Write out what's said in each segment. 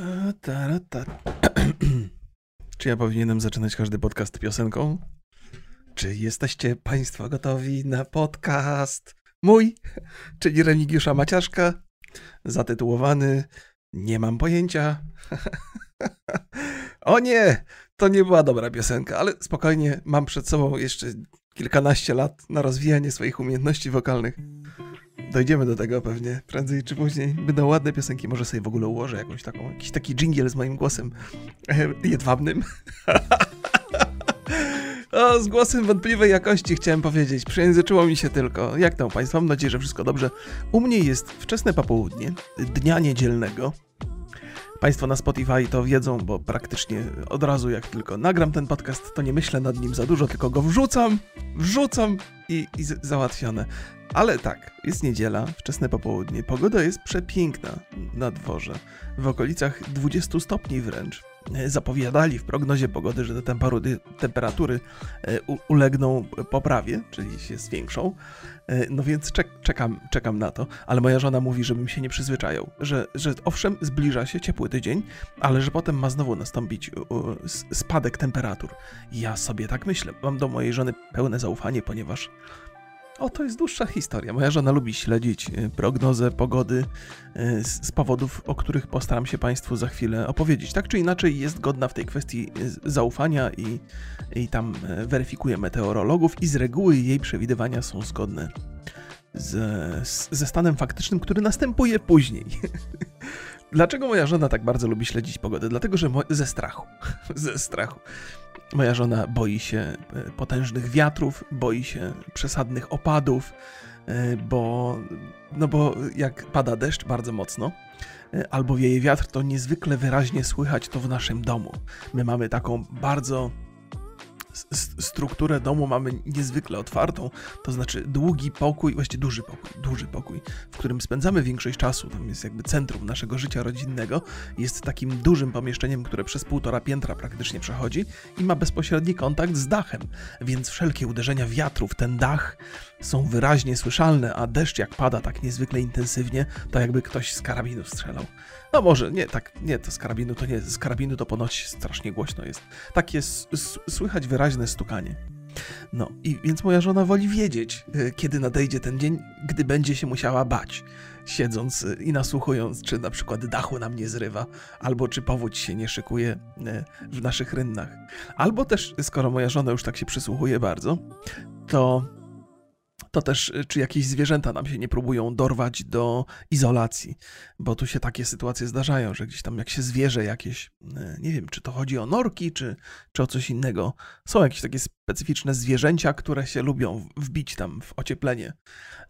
Ta, ta, ta. Czy ja powinienem zaczynać każdy podcast piosenką? Czy jesteście Państwo gotowi na podcast mój, czyli Remigiusza Maciaszka, zatytułowany Nie mam pojęcia. o nie, to nie była dobra piosenka, ale spokojnie, mam przed sobą jeszcze kilkanaście lat na rozwijanie swoich umiejętności wokalnych. Dojdziemy do tego pewnie prędzej czy później. Będą ładne piosenki, może sobie w ogóle ułożę jakąś taką, jakiś taki dżingiel z moim głosem jedwabnym. O, z głosem wątpliwej jakości chciałem powiedzieć. Przejęzyczyło mi się tylko. Jak tam Państwo? Mam nadzieję, że wszystko dobrze. U mnie jest wczesne popołudnie dnia niedzielnego. Państwo na Spotify to wiedzą, bo praktycznie od razu jak tylko nagram ten podcast, to nie myślę nad nim za dużo, tylko go wrzucam, wrzucam i, i załatwione. Ale tak, jest niedziela, wczesne popołudnie, pogoda jest przepiękna na dworze, w okolicach 20 stopni wręcz. E, zapowiadali w prognozie pogody, że te temperatury e, ulegną poprawie, czyli się zwiększą. E, no więc czekam, czekam na to, ale moja żona mówi, żebym się nie przyzwyczajał, że, że owszem, zbliża się ciepły tydzień, ale że potem ma znowu nastąpić spadek temperatur. Ja sobie tak myślę. Mam do mojej żony pełne zaufanie, ponieważ o, to jest dłuższa historia. Moja żona lubi śledzić y, prognozę pogody y, z powodów, o których postaram się Państwu za chwilę opowiedzieć. Tak czy inaczej jest godna w tej kwestii y, zaufania i, i tam weryfikuje meteorologów i z reguły jej przewidywania są zgodne z, ze stanem faktycznym, który następuje później. Dlaczego moja żona tak bardzo lubi śledzić pogodę? Dlatego, że ze strachu. ze strachu. Moja żona boi się e, potężnych wiatrów, boi się przesadnych opadów, e, bo, no bo jak pada deszcz bardzo mocno, e, albo wieje wiatr, to niezwykle wyraźnie słychać to w naszym domu. My mamy taką bardzo strukturę domu mamy niezwykle otwartą, to znaczy długi pokój, właściwie duży pokój, duży pokój, w którym spędzamy większość czasu, tam jest jakby centrum naszego życia rodzinnego, jest takim dużym pomieszczeniem, które przez półtora piętra praktycznie przechodzi i ma bezpośredni kontakt z dachem, więc wszelkie uderzenia wiatrów, ten dach są wyraźnie słyszalne, a deszcz jak pada tak niezwykle intensywnie, to jakby ktoś z karabinu strzelał. No może, nie, tak, nie, to z karabinu to nie, z karabinu to ponoć strasznie głośno jest. Tak jest, słychać wyraźne stukanie. No i więc moja żona woli wiedzieć, e, kiedy nadejdzie ten dzień, gdy będzie się musiała bać, siedząc e, i nasłuchując, czy na przykład dachu nam nie zrywa, albo czy powódź się nie szykuje e, w naszych rynnach. Albo też, skoro moja żona już tak się przysłuchuje bardzo, to to też y, czy jakieś zwierzęta nam się nie próbują dorwać do izolacji, bo tu się takie sytuacje zdarzają, że gdzieś tam jak się zwierzę jakieś, y, nie wiem, czy to chodzi o norki, czy, czy o coś innego, są jakieś takie specyficzne zwierzęcia, które się lubią wbić tam w ocieplenie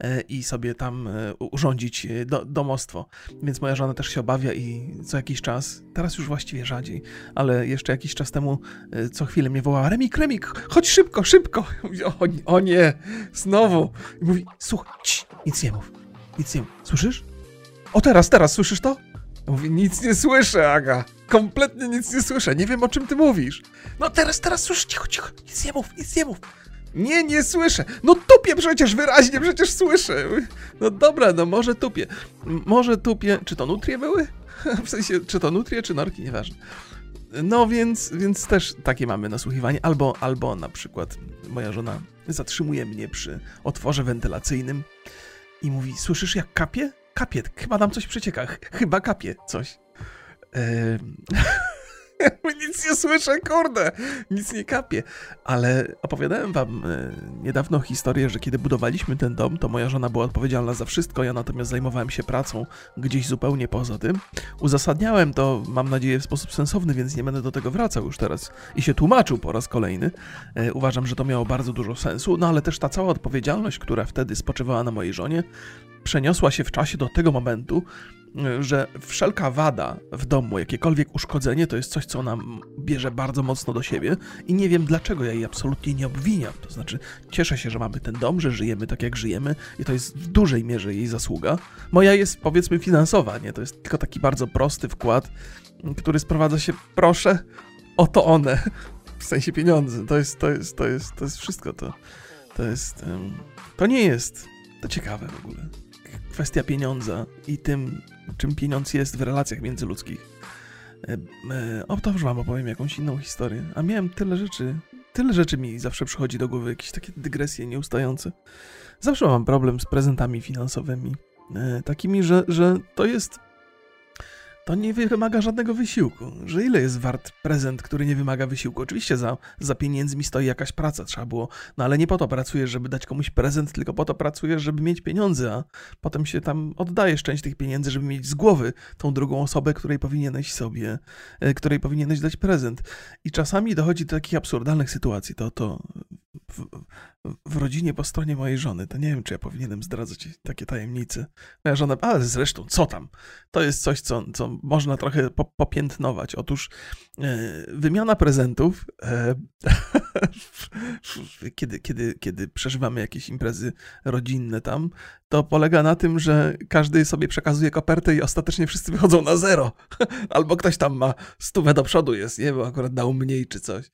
y, i sobie tam urządzić do, domostwo. Więc moja żona też się obawia i co jakiś czas, teraz już właściwie rzadziej, ale jeszcze jakiś czas temu co chwilę mnie wołała Remik, Remik, chodź szybko, szybko. O, o nie, znowu i mówi, słuchaj, nic nie mów, nic nie mów. Słyszysz? O teraz, teraz, słyszysz to? Ja mówię, nic nie słyszę, Aga. Kompletnie nic nie słyszę, nie wiem o czym ty mówisz. No teraz, teraz słyszę, cicho, cicho, nic nie mów, nic nie mów. Nie, nie słyszę. No tupię przecież wyraźnie, przecież słyszę. No dobra, no może tupię. Może tupię. Czy to nutrie były? W sensie, czy to nutrie, czy norki, nieważne. No więc, więc też takie mamy nasłuchiwanie. Albo, albo na przykład moja żona zatrzymuje mnie przy otworze wentylacyjnym i mówi: Słyszysz, jak kapie? Kapie, chyba nam coś przecieka, chyba kapie coś. Nic nie słyszę, kurde, nic nie kapie. Ale opowiadałem wam e, niedawno historię, że kiedy budowaliśmy ten dom, to moja żona była odpowiedzialna za wszystko, ja natomiast zajmowałem się pracą gdzieś zupełnie poza tym. Uzasadniałem to, mam nadzieję, w sposób sensowny, więc nie będę do tego wracał już teraz i się tłumaczył po raz kolejny. E, uważam, że to miało bardzo dużo sensu, no ale też ta cała odpowiedzialność, która wtedy spoczywała na mojej żonie, przeniosła się w czasie do tego momentu, że wszelka wada w domu, jakiekolwiek uszkodzenie, to jest coś, co ona bierze bardzo mocno do siebie i nie wiem dlaczego ja jej absolutnie nie obwiniam. To znaczy, cieszę się, że mamy ten dom, że żyjemy tak, jak żyjemy i to jest w dużej mierze jej zasługa. Moja jest, powiedzmy, finansowa, nie? To jest tylko taki bardzo prosty wkład, który sprowadza się, proszę, oto one. W sensie pieniądze. To jest, to jest, to jest, to jest wszystko to. To jest, to nie jest, to ciekawe w ogóle kwestia pieniądza i tym, czym pieniądz jest w relacjach międzyludzkich. E, e, o, to już wam opowiem jakąś inną historię. A miałem tyle rzeczy, tyle rzeczy mi zawsze przychodzi do głowy, jakieś takie dygresje nieustające. Zawsze mam problem z prezentami finansowymi. E, takimi, że, że to jest to nie wymaga żadnego wysiłku. Że ile jest wart prezent, który nie wymaga wysiłku? Oczywiście za, za pieniędzmi stoi jakaś praca, trzeba było, no ale nie po to pracujesz, żeby dać komuś prezent, tylko po to pracujesz, żeby mieć pieniądze, a potem się tam oddajesz część tych pieniędzy, żeby mieć z głowy tą drugą osobę, której powinieneś sobie, e, której powinieneś dać prezent. I czasami dochodzi do takich absurdalnych sytuacji. To, to w, w, rodzinie po stronie mojej żony, to nie wiem, czy ja powinienem zdradzać takie tajemnice. Moja żona, ale zresztą, co tam? To jest coś, co, co można trochę po, popiętnować. Otóż e, wymiana prezentów, e, kiedy, kiedy, kiedy przeżywamy jakieś imprezy rodzinne tam, to polega na tym, że każdy sobie przekazuje kopertę i ostatecznie wszyscy wychodzą na zero. Albo ktoś tam ma stówę do przodu jest, nie? Bo akurat dał mniej czy coś.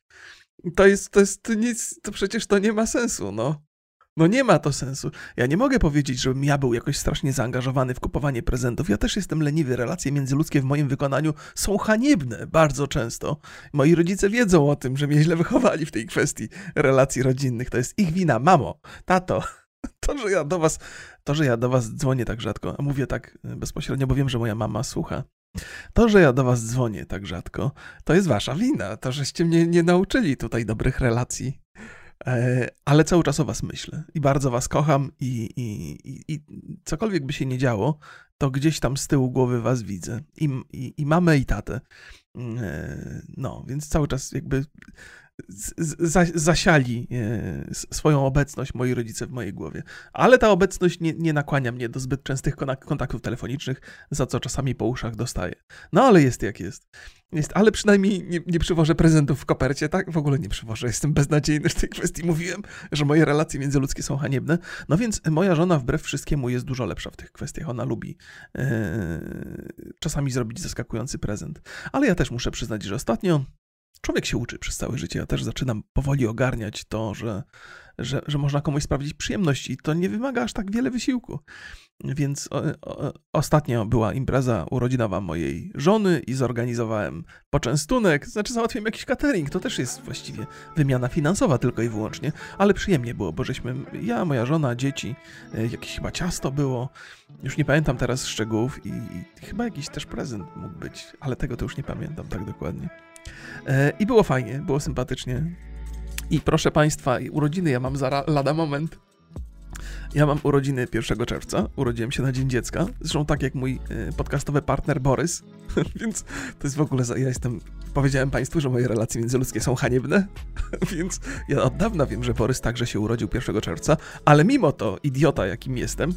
To jest, to jest nic, to przecież to nie ma sensu, no. No nie ma to sensu. Ja nie mogę powiedzieć, żebym ja był jakoś strasznie zaangażowany w kupowanie prezentów. Ja też jestem leniwy. Relacje międzyludzkie w moim wykonaniu są haniebne bardzo często. Moi rodzice wiedzą o tym, że mnie źle wychowali w tej kwestii relacji rodzinnych. To jest ich wina. Mamo, tato, to, że ja do was, to, że ja do was dzwonię tak rzadko, mówię tak bezpośrednio, bo wiem, że moja mama słucha. To, że ja do was dzwonię tak rzadko, to jest wasza wina. To, żeście mnie nie nauczyli tutaj dobrych relacji. E, ale cały czas o was myślę i bardzo was kocham i, i, i, i cokolwiek by się nie działo, to gdzieś tam z tyłu głowy was widzę. I, i, i mamę, i tatę. E, no, więc cały czas jakby zasiali e, swoją obecność moi rodzice w mojej głowie. Ale ta obecność nie, nie nakłania mnie do zbyt częstych kontaktów telefonicznych, za co czasami po uszach dostaję. No ale jest jak jest. jest ale przynajmniej nie, nie przywożę prezentów w kopercie, tak? W ogóle nie przywożę. Jestem beznadziejny w tej kwestii. Mówiłem, że moje relacje międzyludzkie są haniebne. No więc moja żona wbrew wszystkiemu jest dużo lepsza w tych kwestiach. Ona lubi e, czasami zrobić zaskakujący prezent. Ale ja też muszę przyznać, że ostatnio człowiek się uczy przez całe życie. Ja też zaczynam powoli ogarniać to, że, że, że można komuś sprawić przyjemność i to nie wymaga aż tak wiele wysiłku. Więc o, o, ostatnio była impreza urodzinowa mojej żony i zorganizowałem poczęstunek, znaczy załatwiłem jakiś catering, to też jest właściwie wymiana finansowa tylko i wyłącznie, ale przyjemnie było, bo żeśmy, ja, moja żona, dzieci, e, jakieś chyba ciasto było, już nie pamiętam teraz szczegółów i, i chyba jakiś też prezent mógł być, ale tego to już nie pamiętam tak dokładnie. E, I było fajnie, było sympatycznie. I proszę Państwa, urodziny ja mam za lada moment. Ja mam urodziny 1 czerwca, urodziłem się na Dzień Dziecka, zresztą tak jak mój e, podcastowy partner Borys, więc to jest w ogóle, ja jestem, powiedziałem Państwu, że moje relacje międzyludzkie są haniebne, więc ja od dawna wiem, że Borys także się urodził 1 czerwca, ale mimo to, idiota jakim jestem,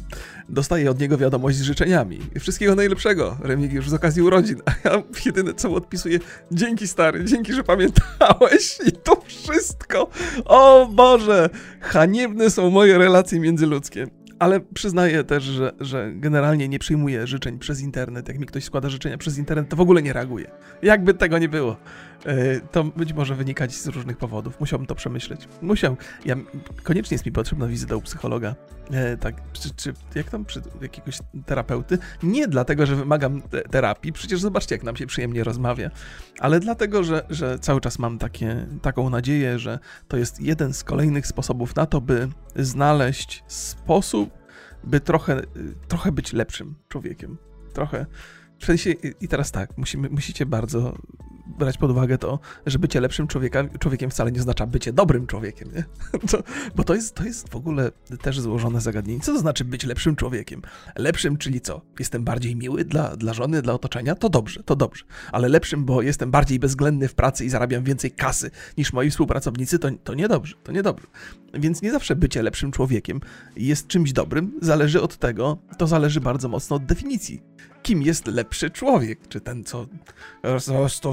dostaję od niego wiadomość z życzeniami. Wszystkiego najlepszego, Remigiusz, z okazji urodzin, a ja jedyne co odpisuję, dzięki stary, dzięki, że pamiętałeś. I to wszystko. O Boże, haniebne są moje relacje międzyludzkie ale przyznaję też, że, że generalnie nie przyjmuję życzeń przez internet. Jak mi ktoś składa życzenia przez internet, to w ogóle nie reaguję. Jakby tego nie było. E, to być może wynikać z różnych powodów. Musiałbym to przemyśleć. Musiał. Ja, koniecznie jest mi potrzebna wizyta u psychologa. E, tak, czy, czy jak tam, przy jakiegoś terapeuty? Nie dlatego, że wymagam te terapii, przecież zobaczcie, jak nam się przyjemnie rozmawia, ale dlatego, że, że cały czas mam takie, taką nadzieję, że to jest jeden z kolejnych sposobów na to, by znaleźć sposób, by trochę, trochę być lepszym człowiekiem. Trochę. W sensie, i teraz tak, musimy, musicie bardzo brać pod uwagę to, że bycie lepszym człowiekiem, człowiekiem wcale nie oznacza bycie dobrym człowiekiem, nie? To, bo to jest, to jest w ogóle też złożone zagadnienie. Co to znaczy być lepszym człowiekiem? Lepszym, czyli co? Jestem bardziej miły dla, dla żony, dla otoczenia? To dobrze, to dobrze. Ale lepszym, bo jestem bardziej bezwzględny w pracy i zarabiam więcej kasy niż moi współpracownicy, to, to niedobrze, to niedobrze. Więc nie zawsze bycie lepszym człowiekiem jest czymś dobrym, zależy od tego, to zależy bardzo mocno od definicji kim jest lepszy człowiek. Czy ten, co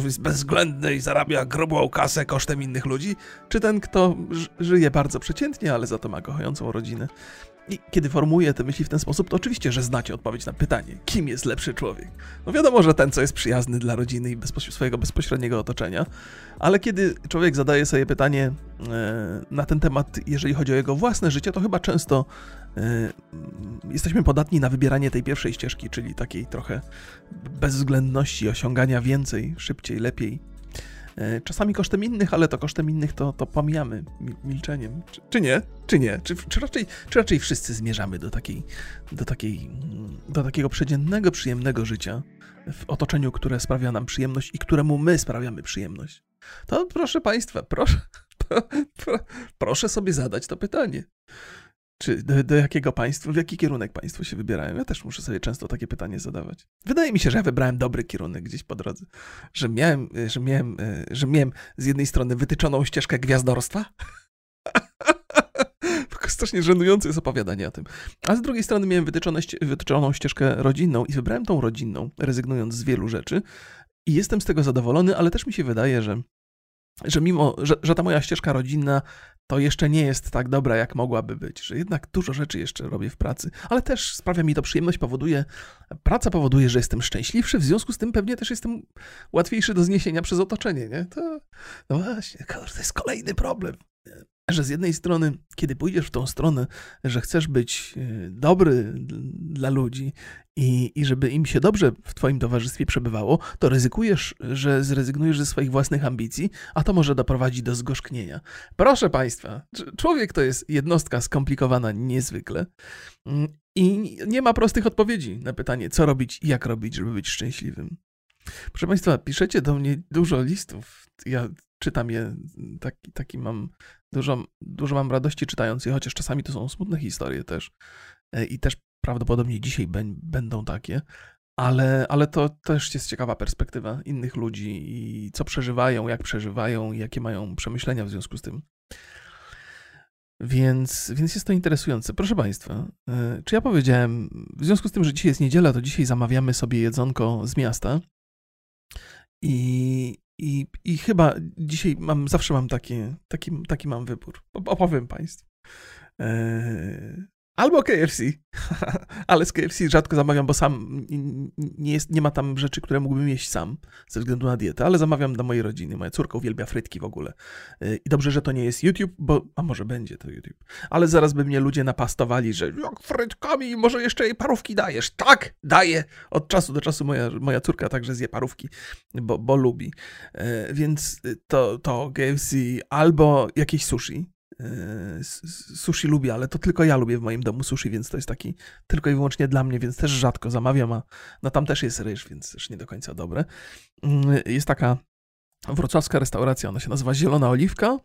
jest bezwzględny i zarabia grubą kasę kosztem innych ludzi, czy ten, kto żyje bardzo przeciętnie, ale za to ma kochającą rodzinę. I kiedy formułuję te myśli w ten sposób, to oczywiście, że znacie odpowiedź na pytanie, kim jest lepszy człowiek. No wiadomo, że ten, co jest przyjazny dla rodziny i bezpoś swojego bezpośredniego otoczenia, ale kiedy człowiek zadaje sobie pytanie e, na ten temat, jeżeli chodzi o jego własne życie, to chyba często e, jesteśmy podatni na wybieranie tej pierwszej ścieżki, czyli takiej trochę bezwzględności, osiągania więcej, szybciej, lepiej czasami kosztem innych, ale to kosztem innych to, to pomijamy milczeniem. Czy, czy, nie? Czy nie? Czy, czy, raczej, czy raczej wszyscy zmierzamy do, takiej, do, takiej, do takiego przedziennego, przyjemnego życia w otoczeniu, które sprawia nam przyjemność i któremu my sprawiamy przyjemność? To proszę Państwa, proszę, pro, pro, proszę sobie zadać to pytanie. Czy do, do, jakiego państwa, w jaki kierunek państwo się wybierają? Ja też muszę sobie często takie pytanie zadawać. Wydaje mi się, że ja wybrałem dobry kierunek gdzieś po drodze. Że miałem, że miałem, że miałem z jednej strony wytyczoną ścieżkę gwiazdorstwa. Strasznie żenujące jest opowiadanie o tym. A z drugiej strony miałem wytyczone, wytyczoną ścieżkę rodzinną i wybrałem tą rodzinną, rezygnując z wielu rzeczy. I jestem z tego zadowolony, ale też mi się wydaje, że że mimo, że, że ta moja ścieżka rodzinna to jeszcze nie jest tak dobra, jak mogłaby być, że jednak dużo rzeczy jeszcze robię w pracy, ale też sprawia mi to przyjemność, powoduje, praca powoduje, że jestem szczęśliwszy, w związku z tym pewnie też jestem łatwiejszy do zniesienia przez otoczenie, nie? To, no właśnie, to jest kolejny problem że z jednej strony, kiedy pójdziesz w tą stronę, że chcesz być e, dobry dla ludzi i, i żeby im się dobrze w Twoim towarzystwie przebywało, to ryzykujesz, że zrezygnujesz ze swoich własnych ambicji, a to może doprowadzić do zgorzknienia. Proszę Państwa, człowiek to jest jednostka skomplikowana niezwykle mm, i nie ma prostych odpowiedzi na pytanie, co robić i jak robić, żeby być szczęśliwym. Proszę Państwa, piszecie do mnie dużo listów. Ja czytam je, taki, taki mam, dużo, dużo mam radości czytając je, chociaż czasami to są smutne historie też. E, I też prawdopodobnie dzisiaj będą takie, ale, ale to też jest ciekawa perspektywa innych ludzi i co przeżywają, jak przeżywają, jakie mają przemyślenia w związku z tym. Więc, więc jest to interesujące. Proszę Państwa, e, czy ja powiedziałem, w związku z tym, że dzisiaj jest niedziela, to dzisiaj zamawiamy sobie jedzonko z miasta. I, i, i chyba dzisiaj mam, zawsze mam taki, taki, taki mam wybór. Opowiem Państwu. Eee, Albo KFC, ale z KFC rzadko zamawiam, bo sam nie, jest, nie ma tam rzeczy, które mógłbym jeść sam ze względu na dietę, ale zamawiam dla mojej rodziny. Moja córka uwielbia frytki w ogóle. Y, I dobrze, że to nie jest YouTube, bo, a może będzie to YouTube, ale zaraz by mnie ludzie napastowali, że jak frytkami, może jeszcze jej parówki dajesz. Tak, daję. Od czasu do czasu moja, moja córka także zje parówki, bo, bo lubi. Y, więc to, to KFC albo jakieś sushi, sushi lubię, ale to tylko ja lubię w moim domu sushi, więc to jest taki tylko i wyłącznie dla mnie, więc też rzadko zamawiam, a no tam też jest ryż, więc też nie do końca dobre. Yy, jest taka wrocławska restauracja, ona się nazywa Zielona Oliwka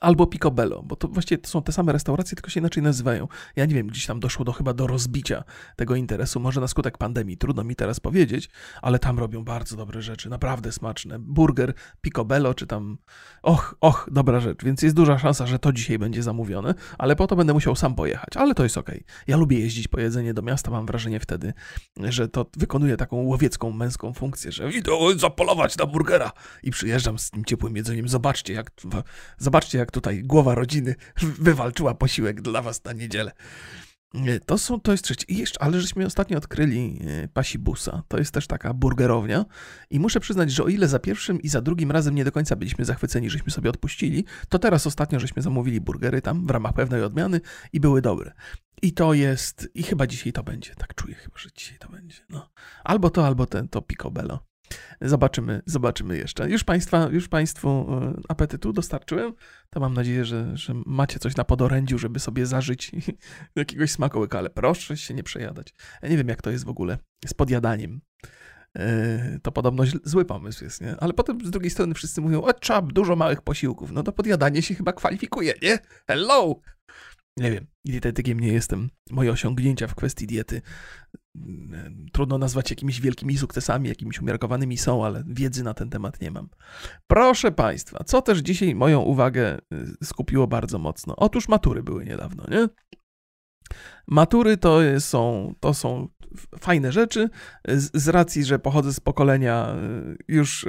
Albo Picobello, bo to właściwie to są te same restauracje, tylko się inaczej nazywają. Ja nie wiem, gdzieś tam doszło do chyba do rozbicia tego interesu, może na skutek pandemii, trudno mi teraz powiedzieć, ale tam robią bardzo dobre rzeczy, naprawdę smaczne. Burger Picobello, czy tam, och, och, dobra rzecz, więc jest duża szansa, że to dzisiaj będzie zamówione, ale po to będę musiał sam pojechać, ale to jest okej. Okay. Ja lubię jeździć po jedzenie do miasta, mam wrażenie wtedy, że to wykonuje taką łowiecką, męską funkcję, że idę zapolować na burgera i przyjeżdżam z tym ciepłym jedzeniem, zobaczcie jak, zobaczcie jak tutaj głowa rodziny wywalczyła posiłek dla was na niedzielę. To są, to jest trzecie. I jeszcze, ale żeśmy ostatnio odkryli e, Pasibusa. To jest też taka burgerownia. I muszę przyznać, że o ile za pierwszym i za drugim razem nie do końca byliśmy zachwyceni, żeśmy sobie odpuścili, to teraz ostatnio żeśmy zamówili burgery tam w ramach pewnej odmiany i były dobre. I to jest, i chyba dzisiaj to będzie. Tak czuję chyba, że dzisiaj to będzie. No. Albo to, albo ten, to picobello. Zobaczymy, zobaczymy jeszcze. Już, państwa, już Państwu e, apetytu dostarczyłem, to mam nadzieję, że, że macie coś na podorędziu, żeby sobie zażyć jakiegoś smakołyka, ale proszę się nie przejadać. Ja nie wiem, jak to jest w ogóle z podjadaniem. E, to podobno zły pomysł jest, nie? Ale potem z drugiej strony wszyscy mówią, o trzeba dużo małych posiłków. No to podjadanie się chyba kwalifikuje, nie? Hello! Nie wiem, dietetykiem nie jestem. Moje osiągnięcia w kwestii diety trudno nazwać jakimiś wielkimi sukcesami, jakimiś umiarkowanymi są, ale wiedzy na ten temat nie mam. Proszę Państwa, co też dzisiaj moją uwagę y, skupiło bardzo mocno? Otóż matury były niedawno, nie? Matury to są, to są fajne rzeczy, z, z racji, że pochodzę z pokolenia y, już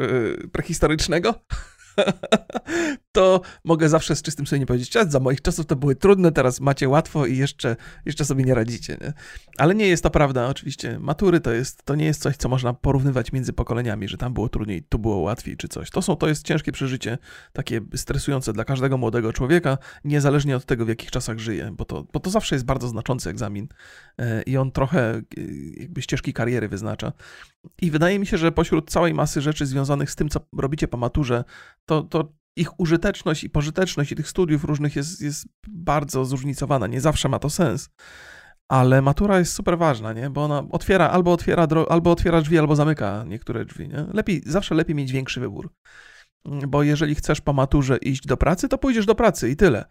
prehistorycznego. to mogę zawsze z czystym sumieniem powiedzieć, czas za moich czasów to były trudne, teraz macie łatwo i jeszcze, jeszcze sobie nie radzicie. Nie? Ale nie jest to prawda, oczywiście. Matury to, jest, to nie jest coś, co można porównywać między pokoleniami, że tam było trudniej, tu było łatwiej czy coś. To, są, to jest ciężkie przeżycie, takie stresujące dla każdego młodego człowieka, niezależnie od tego, w jakich czasach żyje, bo to, bo to zawsze jest bardzo znaczący egzamin e, i on trochę e, jakby ścieżki kariery wyznacza. I wydaje mi się, że pośród całej masy rzeczy związanych z tym, co robicie po maturze, to, to ich użyteczność i pożyteczność i tych studiów różnych jest, jest bardzo zróżnicowana. Nie zawsze ma to sens. Ale matura jest super ważna, nie? Bo ona otwiera, albo otwiera, albo otwiera drzwi, albo zamyka niektóre drzwi, nie? Lepiej, zawsze lepiej mieć większy wybór. Bo jeżeli chcesz po maturze iść do pracy, to pójdziesz do pracy i tyle.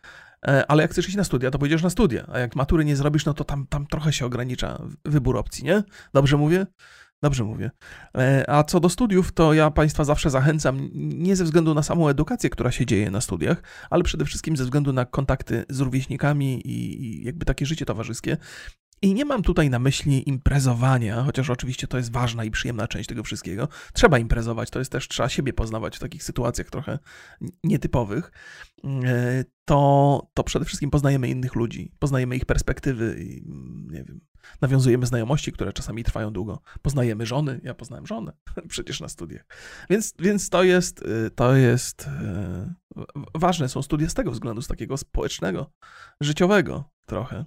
E, ale jak chcesz iść na studia, to pójdziesz na studia. A jak matury nie zrobisz, no to tam, tam trochę się ogranicza wybór opcji, nie? Dobrze mówię? Dobrze mówię. E, a co do studiów, to ja Państwa zawsze zachęcam nie ze względu na samą edukację, która się dzieje na studiach, ale przede wszystkim ze względu na kontakty z rówieśnikami i jakby takie życie towarzyskie. I nie mam tutaj na myśli imprezowania, chociaż oczywiście to jest ważna i przyjemna część tego wszystkiego. Trzeba imprezować, to jest też, trzeba siebie poznawać w takich sytuacjach trochę nietypowych. E, to, to przede wszystkim poznajemy innych ludzi, poznajemy ich perspektywy i nie wiem, nawiązujemy znajomości, które czasami trwają długo. Poznajemy żony, ja poznałem żonę przecież na studiach. Więc, więc to jest, y, to jest y, ważne są studia z tego względu, z takiego społecznego, życiowego trochę.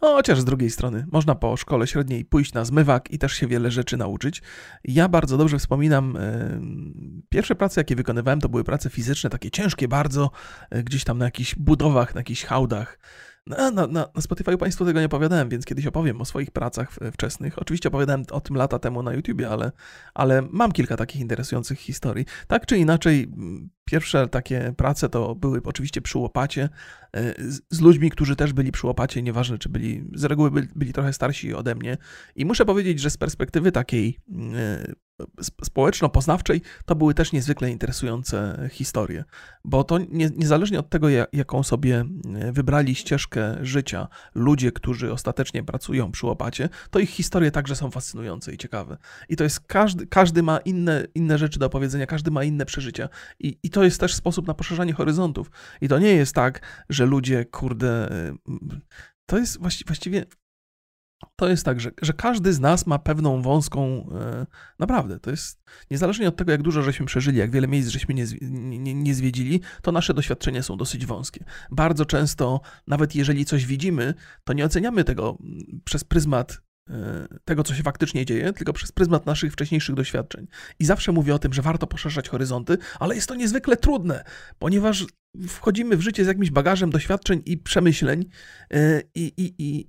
Chociaż z drugiej strony, można po szkole średniej pójść na zmywak i też się wiele rzeczy nauczyć. Ja bardzo dobrze wspominam, yy, pierwsze prace, jakie wykonywałem, to były prace fizyczne, takie ciężkie bardzo, gdzieś tam na jakichś budowach, na jakichś hałdach. Na, na, na, Spotify Państwu tego nie opowiadałem, więc kiedyś opowiem o swoich pracach wczesnych. Oczywiście opowiadałem o tym lata temu na YouTubie, ale, ale mam kilka takich interesujących historii. Tak czy inaczej, pierwsze takie prace to były oczywiście przy łopacie, e, z, ludźmi, którzy też byli przy łopacie, nieważne czy byli, z reguły byli, byli trochę starsi ode mnie. I muszę powiedzieć, że z perspektywy takiej e, społeczno-poznawczej, to były też niezwykle interesujące historie, bo to nie, niezależnie od tego, jaką sobie e, wybrali ścieżkę życia ludzie, którzy ostatecznie pracują przy łopacie, to ich historie także są fascynujące i ciekawe. I to jest każdy, każdy ma inne, inne rzeczy do opowiedzenia, każdy ma inne przeżycia i, i to jest też sposób na poszerzanie horyzontów. I to nie jest tak, że ludzie, kurde, e, to jest właściwie to jest tak, że, że każdy z nas ma pewną wąską, e, naprawdę, to jest, niezależnie od tego, jak dużo żeśmy przeżyli, jak wiele miejsc żeśmy nie, nie, nie zwiedzili, to nasze doświadczenia są dosyć wąskie. Bardzo często, nawet jeżeli coś widzimy, to nie oceniamy tego mm, przez pryzmat tego, co się faktycznie dzieje, tylko przez pryzmat naszych wcześniejszych doświadczeń. I zawsze mówię o tym, że warto poszerzać horyzonty, ale jest to niezwykle trudne, ponieważ wchodzimy w życie z jakimś bagażem doświadczeń i przemyśleń e, i, i, i,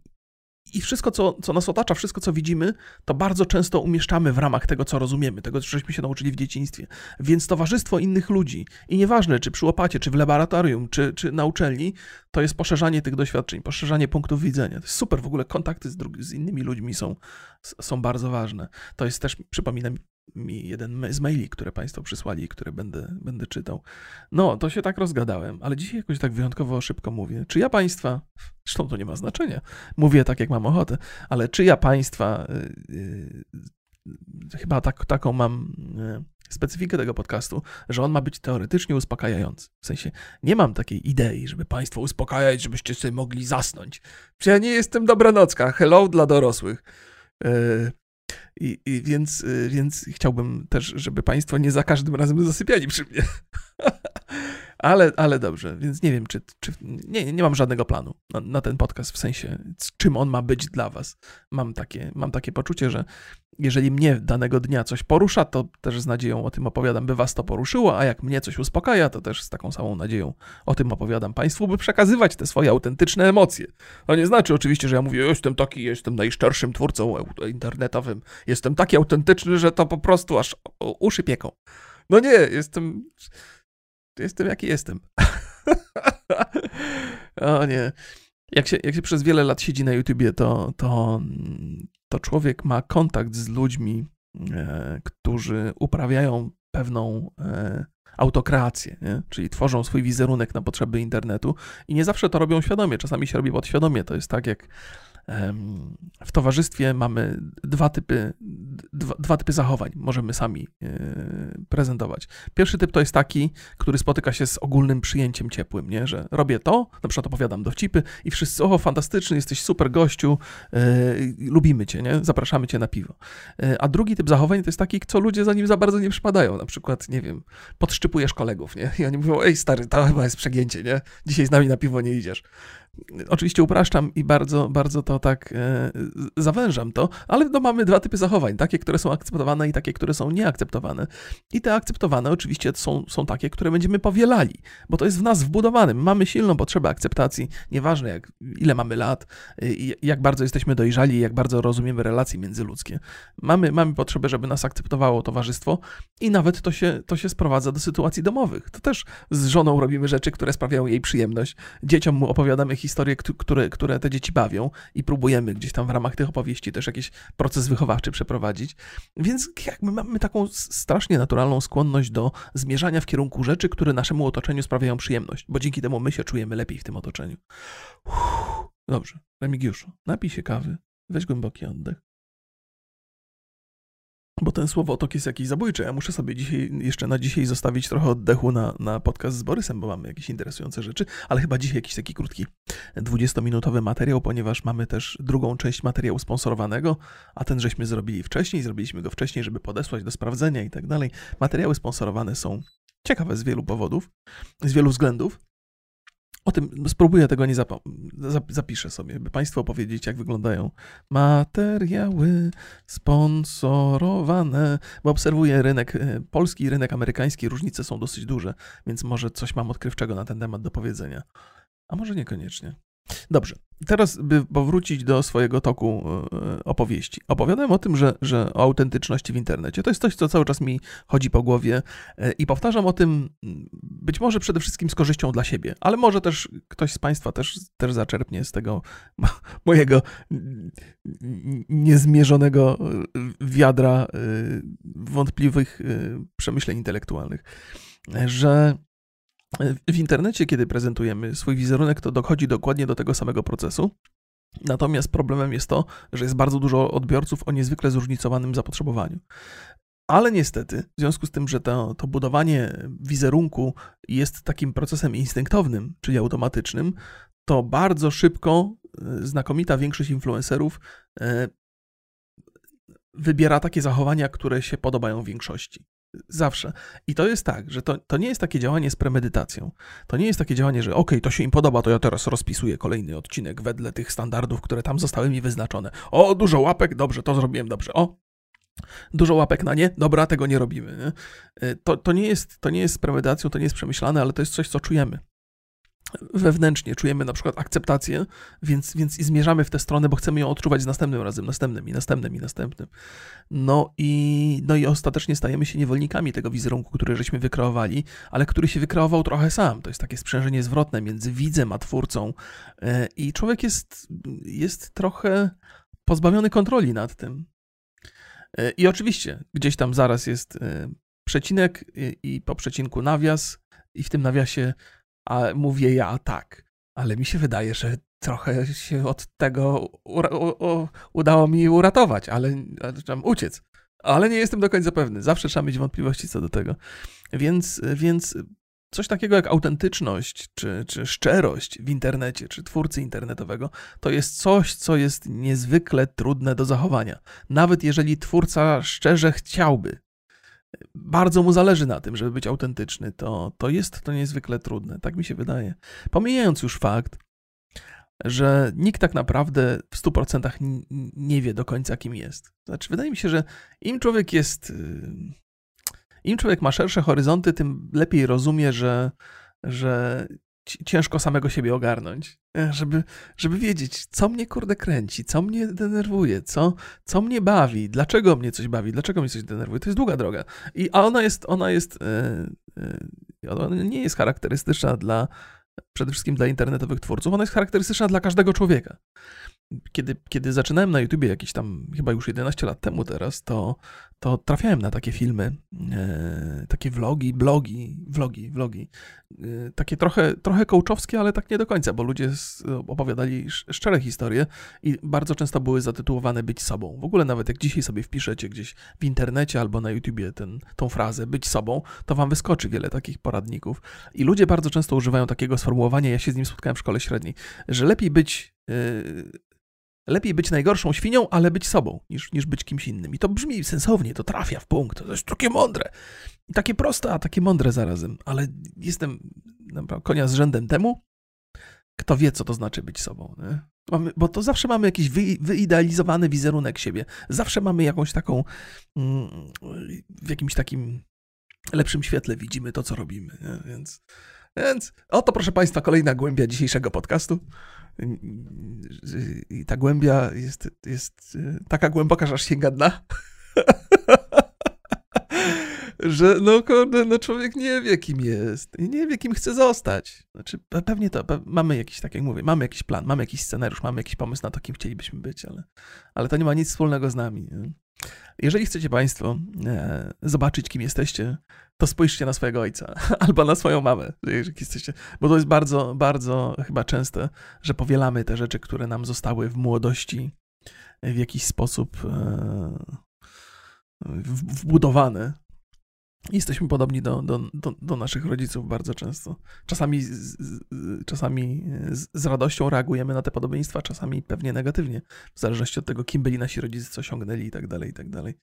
i wszystko, co, co nas otacza, wszystko, co widzimy, to bardzo często umieszczamy w ramach tego, co rozumiemy, tego, co żeśmy się nauczyli w dzieciństwie. Więc towarzystwo innych ludzi, i nieważne, czy przy łopacie, czy w laboratorium, czy, czy na uczelni, to jest poszerzanie tych doświadczeń, poszerzanie punktów widzenia. To jest super, w ogóle kontakty z, z innymi ludźmi są, są bardzo ważne. To jest też, przypominam, mi jeden z maili, które Państwo przysłali, które będę, będę czytał. No, to się tak rozgadałem, ale dzisiaj jakoś tak wyjątkowo szybko mówię. Czy ja Państwa, zresztą to nie ma znaczenia, mówię tak, jak mam ochotę, ale czy ja Państwa, yy, chyba tak, taką mam yy, specyfikę tego podcastu, że on ma być teoretycznie uspokajający. W sensie, nie mam takiej idei, żeby Państwo uspokajać, żebyście sobie mogli zasnąć. Przecież ja nie jestem dobranocka. Hello dla dorosłych. I, i więc, y, więc chciałbym też, żeby Państwo nie za każdym razem zasypiali przy mnie. ale, ale dobrze, więc nie wiem, czy. czy nie, nie mam żadnego planu na, na, ten podcast, w sensie, czym on ma być dla Was. Mam takie, mam takie poczucie, że jeżeli mnie danego dnia coś porusza, to też z nadzieją o tym opowiadam, by Was to poruszyło, a jak mnie coś uspokaja, to też z taką samą nadzieją o tym opowiadam Państwu, by przekazywać te swoje autentyczne emocje. To nie znaczy oczywiście, że ja mówię, jestem taki, jestem najszczerszym twórcą internetowym, jestem taki autentyczny, że to po prostu aż uszy pieką. No nie, jestem jestem jaki jestem. o nie. Jak się, jak się przez wiele lat siedzi na YouTubie, to, to, to człowiek ma kontakt z ludźmi, e, którzy uprawiają pewną e, autokreację, nie? czyli tworzą swój wizerunek na potrzeby internetu i nie zawsze to robią świadomie, czasami się robi podświadomie. To jest tak jak w towarzystwie mamy dwa typy, dwa, dwa typy zachowań możemy sami yy, prezentować. Pierwszy typ to jest taki, który spotyka się z ogólnym przyjęciem ciepłym, nie? że robię to, na przykład opowiadam dowcipy i wszyscy, o fantastyczny, jesteś super gościu, yy, lubimy cię, nie? zapraszamy cię na piwo. Yy, a drugi typ zachowań to jest taki, co ludzie za nim za bardzo nie przypadają, na przykład, nie wiem, podszczypujesz kolegów, nie? I oni mówią, ej stary, to chyba jest przegięcie, nie? Dzisiaj z nami na piwo nie idziesz. Oczywiście upraszczam i bardzo, bardzo to tak e, zawężam to, ale no mamy dwa typy zachowań, takie, które są akceptowane i takie, które są nieakceptowane. I te akceptowane oczywiście są, są takie, które będziemy powielali, bo to jest w nas wbudowane. My mamy silną potrzebę akceptacji, nieważne jak, ile mamy lat, jak bardzo jesteśmy dojrzali, jak bardzo rozumiemy relacje międzyludzkie. Mamy, mamy potrzebę, żeby nas akceptowało towarzystwo i nawet to się, to się sprowadza do sytuacji domowych. To też z żoną robimy rzeczy, które sprawiają jej przyjemność. Dzieciom mu opowiadamy historie, które, które te dzieci bawią i próbujemy gdzieś tam w ramach tych opowieści też jakiś proces wychowawczy przeprowadzić. Więc jakby mamy taką strasznie naturalną skłonność do zmierzania w kierunku rzeczy, które naszemu otoczeniu sprawiają przyjemność, bo dzięki temu my się czujemy lepiej w tym otoczeniu. Uff, dobrze, Remigiuszu, napij się kawy, weź głęboki oddech bo ten słowotok jest jakiś zabójczy. Ja muszę sobie dzisiaj, jeszcze na dzisiaj zostawić trochę oddechu na, na podcast z Borysem, bo mamy jakieś interesujące rzeczy, ale chyba dzisiaj jakiś taki krótki 20-minutowy materiał, ponieważ mamy też drugą część materiału sponsorowanego, a ten żeśmy zrobili wcześniej, zrobiliśmy go wcześniej, żeby podesłać do sprawdzenia i tak dalej. Materiały sponsorowane są ciekawe z wielu powodów, z wielu względów. O tym spróbuję tego nie zapiszę sobie, by Państwu opowiedzieć, jak wyglądają materiały sponsorowane, bo obserwuję rynek e, polski i rynek amerykański, różnice są dosyć duże, więc może coś mam odkrywczego na ten temat do powiedzenia. A może niekoniecznie. Dobrze, teraz by powrócić do swojego toku e, opowieści. Opowiadałem o tym, że, że o autentyczności w internecie. To jest coś, co cały czas mi chodzi po głowie e, i powtarzam o tym być może przede wszystkim z korzyścią dla siebie, ale może też ktoś z Państwa też, też zaczerpnie z tego mojego niezmierzonego wiadra e, wątpliwych przemyśleń intelektualnych, że w internecie, kiedy prezentujemy swój wizerunek, to dochodzi dokładnie do tego samego procesu. Natomiast problemem jest to, że jest bardzo dużo odbiorców o niezwykle zróżnicowanym zapotrzebowaniu. Ale niestety, w związku z tym, że to, to budowanie wizerunku jest takim procesem instynktownym, czyli automatycznym, to bardzo szybko e, znakomita większość influencerów e, wybiera takie zachowania, które się podobają większości. Zawsze. I to jest tak, że to, to nie jest takie działanie z premedytacją. To nie jest takie działanie, że okay, to się im podoba, to ja teraz rozpisuję kolejny odcinek wedle tych standardów, które tam zostały mi wyznaczone. O, dużo łapek, dobrze, to zrobiłem dobrze. O, dużo łapek na nie, dobra, tego nie robimy. Nie? Y, to, to, nie jest, to nie jest z premedytacją, to nie jest przemyślane, ale to jest coś, co czujemy wewnętrznie czujemy na przykład akceptację, więc, więc i zmierzamy w tę stronę, bo chcemy ją odczuwać z następnym razem, następnym i następnym i następnym. No i, no i ostatecznie stajemy się niewolnikami tego wizerunku, który żeśmy wykreowali, ale który się wykreował trochę sam. To jest takie sprzężenie zwrotne między widzem a twórcą e, i człowiek jest, jest trochę pozbawiony kontroli nad tym. E, I oczywiście gdzieś tam zaraz jest e, przecinek i po przecinku nawias i w tym nawiasie a mówię ja tak. Ale mi się wydaje, że trochę się od tego udało mi uratować, ale, ale uciec. Ale nie jestem do końca pewny. Zawsze trzeba mieć wątpliwości co do tego. Więc, więc coś takiego jak autentyczność czy, czy szczerość w internecie, czy twórcy internetowego, to jest coś, co jest niezwykle trudne do zachowania. Nawet jeżeli twórca szczerze chciałby bardzo mu zależy na tym, żeby być autentyczny, to, to jest to niezwykle trudne. Tak mi się wydaje. Pomijając już fakt, że nikt tak naprawdę w 100% nie wie do końca, kim jest. Znaczy, wydaje mi się, że im człowiek jest. Y, Im człowiek ma szersze horyzonty, tym lepiej rozumie, że, że ciężko samego siebie ogarnąć, żeby, żeby wiedzieć, co mnie kurde kręci, co mnie denerwuje, co, co mnie bawi, dlaczego mnie coś bawi, dlaczego mnie coś denerwuje. To jest długa droga. I, a ona jest, ona jest, yy, ona nie jest charakterystyczna dla, przede wszystkim dla internetowych twórców, ona jest charakterystyczna dla każdego człowieka. Kiedy, kiedy zaczynałem na YouTubie jakieś tam, chyba już 11 lat temu teraz, to, to trafiałem na takie filmy, e, takie vlogi, blogi, vlogi, vlogi, e, takie trochę, trochę kołczowskie, ale tak nie do końca, bo ludzie opowiadali sz- szczere historie i bardzo często były zatytułowane być sobą. W ogóle nawet jak dzisiaj sobie wpiszecie gdzieś w internecie albo na YouTubie ten, tą frazę być sobą, to wam wyskoczy wiele takich poradników. I ludzie bardzo często używają takiego sformułowania, ja się z nim spotkałem w szkole średniej, że lepiej być e, lepiej być najgorszą świnią, ale być sobą, niż, niż być kimś innym. I to brzmi sensownie, to trafia w punkt, to jest takie mądre. I takie proste, a takie mądre zarazem. Ale jestem konia z rzędem temu, kto wie, co to znaczy być sobą. Nie? Mamy, bo to zawsze mamy jakiś wy, wyidealizowany wizerunek siebie. Zawsze mamy jakąś taką, mm, w jakimś takim lepszym świetle widzimy to, co robimy. Nie? Więc, więc oto, proszę Państwa, kolejna głębia dzisiejszego podcastu. I ta głębia jest, jest taka głęboka, że aż sięga dna. że no kurde, no człowiek nie wie kim jest i nie wie kim chce zostać. Znaczy pewnie to, pe mamy jakiś, tak jak mówię, mamy jakiś plan, mamy jakiś scenariusz, mamy jakiś pomysł na to, kim chcielibyśmy być, ale, ale to nie ma nic wspólnego z nami. Jeżeli chcecie Państwo e, zobaczyć, kim jesteście, to spójrzcie na swojego ojca albo na swoją mamę, jeżeli jesteście, bo to jest bardzo, bardzo chyba częste, że powielamy te rzeczy, które nam zostały w młodości w jakiś sposób e, wbudowane Jesteśmy podobni do, do, do, do, naszych rodziców bardzo często. Czasami, z, czasami z, z, radością reagujemy na te podobieństwa, czasami pewnie negatywnie, w zależności od tego, kim byli nasi rodzice, co osiągnęli i tak dalej, i tak dalej.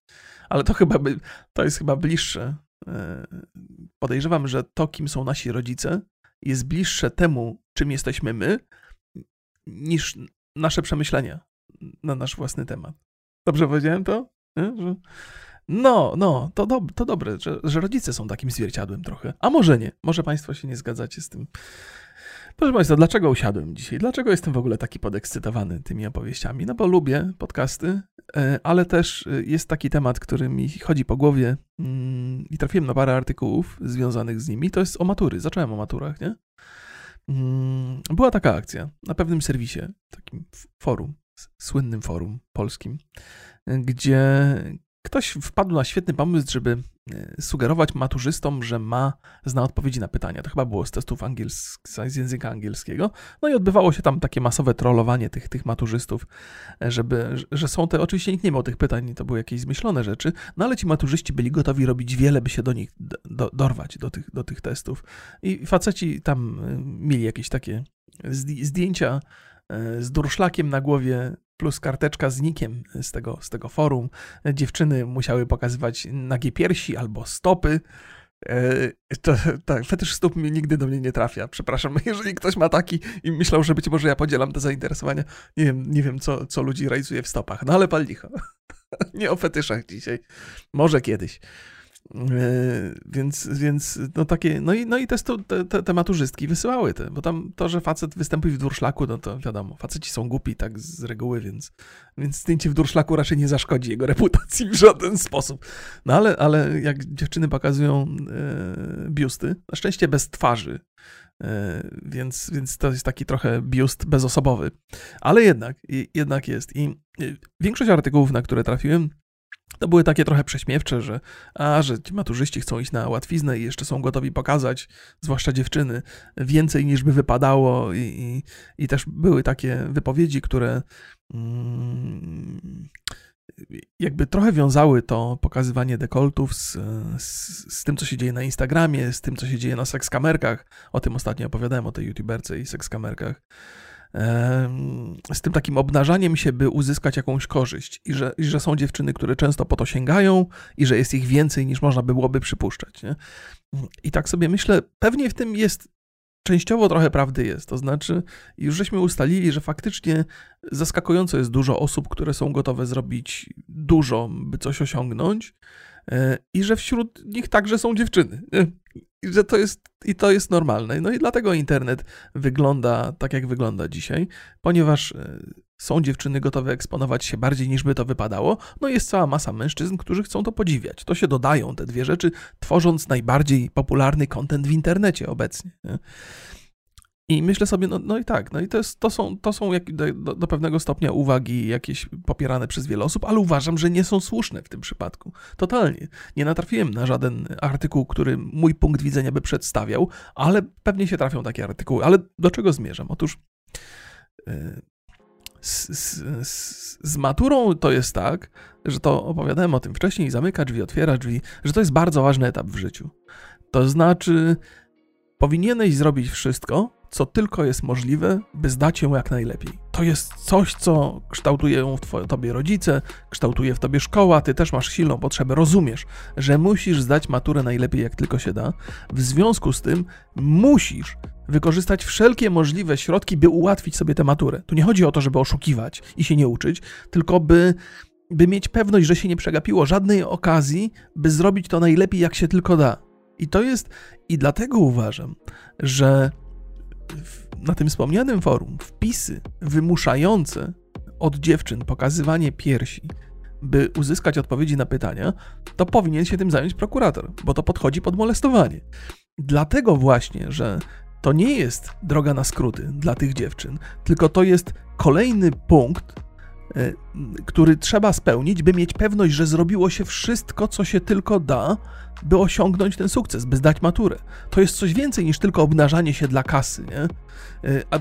Ale to chyba by, to jest chyba bliższe. E, podejrzewam, że to, kim są nasi rodzice, jest bliższe temu, czym jesteśmy my, niż nasze przemyślenia na nasz własny temat. Dobrze powiedziałem to? No, no, to, do, to dobre, że, że rodzice są takim zwierciadłem trochę. A może nie, może Państwo się nie zgadzacie z tym. Proszę Państwa, dlaczego usiadłem dzisiaj? Dlaczego jestem w ogóle taki podekscytowany tymi opowieściami? No bo lubię podcasty, e, ale też e, jest taki temat, który mi chodzi po głowie mm, i trafiłem na parę artykułów związanych z nimi. To jest o matury. Zacząłem o maturach, nie? Mm, była taka akcja na pewnym serwisie, takim forum, słynnym forum polskim, gdzie Ktoś wpadł na świetny pomysł, żeby e, sugerować maturzystom, że ma, zna odpowiedzi na pytania. To chyba było z testów z języka angielskiego. No i odbywało się tam takie masowe trollowanie tych, tych maturzystów, e, żeby, że są te, oczywiście nikt nie miał tych pytań, to były jakieś zmyślone rzeczy, no ale ci maturzyści byli gotowi robić wiele, by się do nich do, dorwać, do tych, do tych testów. I faceci tam e, mieli jakieś takie zdjęcia z durszlakiem na głowie, plus karteczka z nikiem z tego, z tego forum. Dziewczyny musiały pokazywać nagie piersi albo stopy. E, to, tak, fetysz stóp nigdy do mnie nie trafia. Przepraszam, jeżeli ktoś ma taki i myślał, że być może ja podzielam te zainteresowania. Nie wiem, nie wiem co, co ludzi realizuje w stopach, no ale pal licho. nie o fetyszach dzisiaj. Może kiedyś. E, więc, więc no takie, no i, no i te, te, te maturzystki wysyłały te, bo tam to, że facet występuje w durszlaku, no to wiadomo, faceci są głupi tak z reguły, więc, więc zdjęcie w durszlaku raczej nie zaszkodzi jego reputacji w żaden sposób. No ale, ale jak dziewczyny pokazują e, biusty, na szczęście bez twarzy, e, więc, więc to jest taki trochę biust bezosobowy, ale jednak, jednak jest. I większość artykułów, na które trafiłem, to były takie trochę prześmiewcze, że, a, że ci maturzyści chcą iść na łatwiznę i jeszcze są gotowi pokazać, zwłaszcza dziewczyny, więcej niż by wypadało. I, i, i też były takie wypowiedzi, które mm, jakby trochę wiązały to pokazywanie dekoltów z, z, z, tym, co się dzieje na Instagramie, z tym, co się dzieje na sekskamerkach. O tym ostatnio opowiadałem, o tej youtuberce i sekskamerkach z tym takim obnażaniem się, by uzyskać jakąś korzyść. I że, I że są dziewczyny, które często po to sięgają, i że jest ich więcej niż można byłoby przypuszczać. Nie? I tak sobie myślę, pewnie w tym jest częściowo trochę prawdy jest. To znaczy, już żeśmy ustalili, że faktycznie zaskakująco jest dużo osób, które są gotowe zrobić dużo, by coś osiągnąć, i że wśród nich także są dziewczyny. I że to jest, i to jest normalne. No i dlatego internet wygląda tak, jak wygląda dzisiaj, ponieważ e, są dziewczyny gotowe eksponować się bardziej niż by to wypadało, no jest cała masa mężczyzn, którzy chcą to podziwiać. To się dodają te dwie rzeczy, tworząc najbardziej popularny kontent w internecie obecnie. I myślę sobie, no, no i tak, no i to, jest, to są, to są jak, do, do, pewnego stopnia uwagi jakieś popierane przez wiele osób, ale uważam, że nie są słuszne w tym przypadku. Totalnie. Nie natrafiłem na żaden artykuł, który mój punkt widzenia by przedstawiał, ale pewnie się trafią takie artykuły. Ale do czego zmierzam? Otóż yy, z, z, z, maturą to jest tak, że to opowiadałem o tym wcześniej, zamyka drzwi, otwiera drzwi, że to jest bardzo ważny etap w życiu. To znaczy, powinieneś zrobić wszystko, co tylko jest możliwe, by zdać ją jak najlepiej. To jest coś, co kształtują w tobie rodzice, kształtuje w tobie szkoła, ty też masz silną potrzebę, rozumiesz, że musisz zdać maturę najlepiej jak tylko się da. W związku z tym musisz wykorzystać wszelkie możliwe środki, by ułatwić sobie tę maturę. Tu nie chodzi o to, żeby oszukiwać i się nie uczyć, tylko by by mieć pewność, że się nie przegapiło żadnej okazji, by zrobić to najlepiej, jak się tylko da. I to jest, i dlatego uważam, że na tym wspomnianym forum wpisy wymuszające od dziewczyn pokazywanie piersi, by uzyskać odpowiedzi na pytania, to powinien się tym zająć prokurator, bo to podchodzi pod molestowanie. Dlatego właśnie, że to nie jest droga na skróty dla tych dziewczyn, tylko to jest kolejny punkt, który trzeba spełnić, by mieć pewność, że zrobiło się wszystko, co się tylko da, by osiągnąć ten sukces, by zdać maturę. To jest coś więcej niż tylko obnażanie się dla kasy, nie? E, a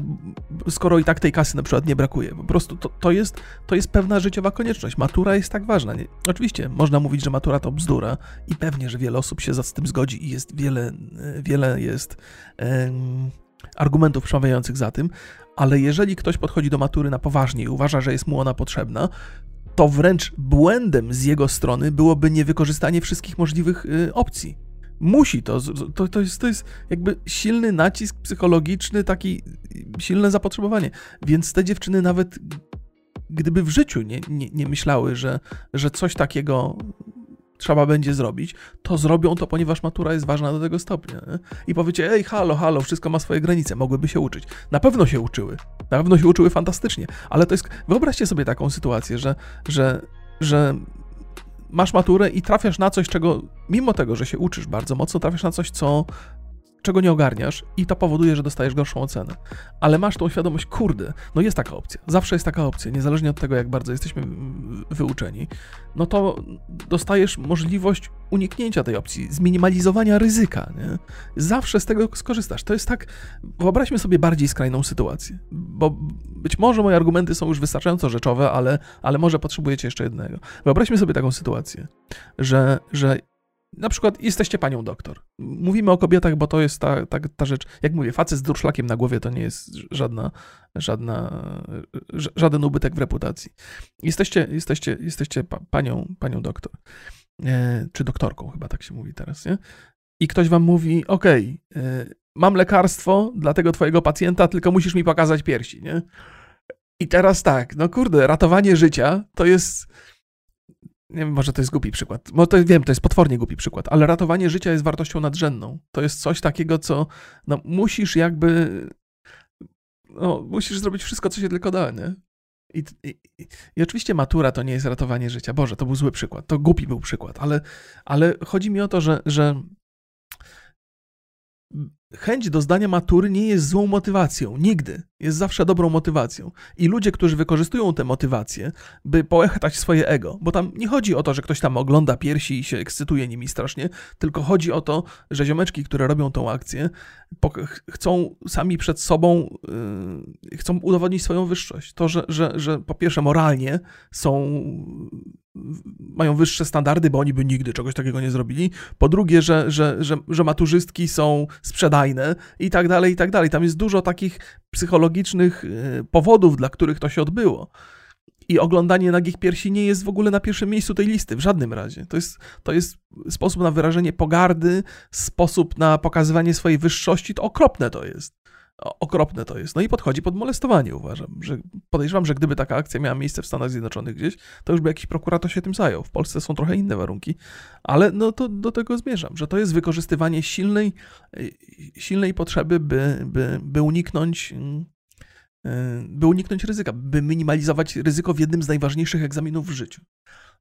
skoro i tak tej kasy na przykład nie brakuje. Po prostu to, to, jest, to jest pewna życiowa konieczność. Matura jest tak ważna. Nie? Oczywiście można mówić, że matura to bzdura i pewnie, że wiele osób się z tym zgodzi i jest wiele, wiele jest um, argumentów przemawiających za tym, ale jeżeli ktoś podchodzi do matury na poważnie i uważa, że jest mu ona potrzebna, to wręcz błędem z jego strony byłoby niewykorzystanie wszystkich możliwych y, opcji. Musi to, to, to, jest, to jest jakby silny nacisk psychologiczny, taki silne zapotrzebowanie. Więc te dziewczyny nawet gdyby w życiu nie, nie, nie myślały, że, że coś takiego trzeba będzie zrobić, to zrobią to, ponieważ matura jest ważna do tego stopnia. Nie? I powiecie, ej, halo, halo, wszystko ma swoje granice, mogłyby się uczyć. Na pewno się uczyły. Na pewno się uczyły fantastycznie, ale to jest. Wyobraźcie sobie taką sytuację, że, że, że masz maturę i trafiasz na coś, czego, mimo tego, że się uczysz bardzo mocno, trafiasz na coś, co czego nie ogarniasz i to powoduje, że dostajesz gorszą ocenę. Ale masz tą świadomość, kurde, no jest taka opcja, zawsze jest taka opcja, niezależnie od tego, jak bardzo jesteśmy wyuczeni, no to dostajesz możliwość uniknięcia tej opcji, zminimalizowania ryzyka, nie? Zawsze z tego skorzystasz. To jest tak, wyobraźmy sobie bardziej skrajną sytuację, bo być może moje argumenty są już wystarczająco rzeczowe, ale, ale może potrzebujecie jeszcze jednego. Wyobraźmy sobie taką sytuację, że, że na przykład jesteście panią doktor. Mówimy o kobietach, bo to jest ta, ta, ta rzecz. Jak mówię, facet z durszlakiem na głowie to nie jest żadna, żadna, żaden ubytek w reputacji. Jesteście, jesteście, jesteście panią, panią doktor. E, czy doktorką, chyba tak się mówi teraz, nie? I ktoś wam mówi: OK, e, mam lekarstwo dla tego twojego pacjenta, tylko musisz mi pokazać piersi, nie? I teraz tak, no kurde, ratowanie życia to jest nie wiem, może to jest głupi przykład. Bo to, wiem, to jest potwornie głupi przykład, ale ratowanie życia jest wartością nadrzędną. To jest coś takiego, co no, musisz jakby. No, musisz zrobić wszystko, co się tylko da, nie? I, i, I, oczywiście matura to nie jest ratowanie życia. Boże, to był zły przykład. To głupi był przykład, ale, ale chodzi mi o to, że, że chęć do zdania matury nie jest złą motywacją. Nigdy. Jest zawsze dobrą motywacją. I ludzie, którzy wykorzystują tę motywację, by połechtać swoje ego, bo tam nie chodzi o to, że ktoś tam ogląda piersi i się ekscytuje nimi strasznie, tylko chodzi o to, że ziomeczki, które robią tą akcję, chcą sami przed sobą, yy, chcą udowodnić swoją wyższość. To, że, że, że po pierwsze moralnie są mają wyższe standardy, bo oni by nigdy czegoś takiego nie zrobili. Po drugie, że, że, że, że maturzystki są sprzedajne i tak dalej, i tak dalej. Tam jest dużo takich psychologicznych y, powodów, dla których to się odbyło. I oglądanie nagich piersi nie jest w ogóle na pierwszym miejscu tej listy, w żadnym razie. To jest, to jest sposób na wyrażenie pogardy, sposób na pokazywanie swojej wyższości. To okropne to jest okropne to jest. No i podchodzi pod molestowanie, uważam. Że podejrzewam, że gdyby taka akcja miała miejsce w Stanach Zjednoczonych gdzieś, to już by jakiś prokurator się tym zajął. W Polsce są trochę inne warunki, ale no to do tego zmierzam, że to jest wykorzystywanie silnej, silnej potrzeby, by, by, by uniknąć by uniknąć ryzyka, by minimalizować ryzyko w jednym z najważniejszych egzaminów w życiu.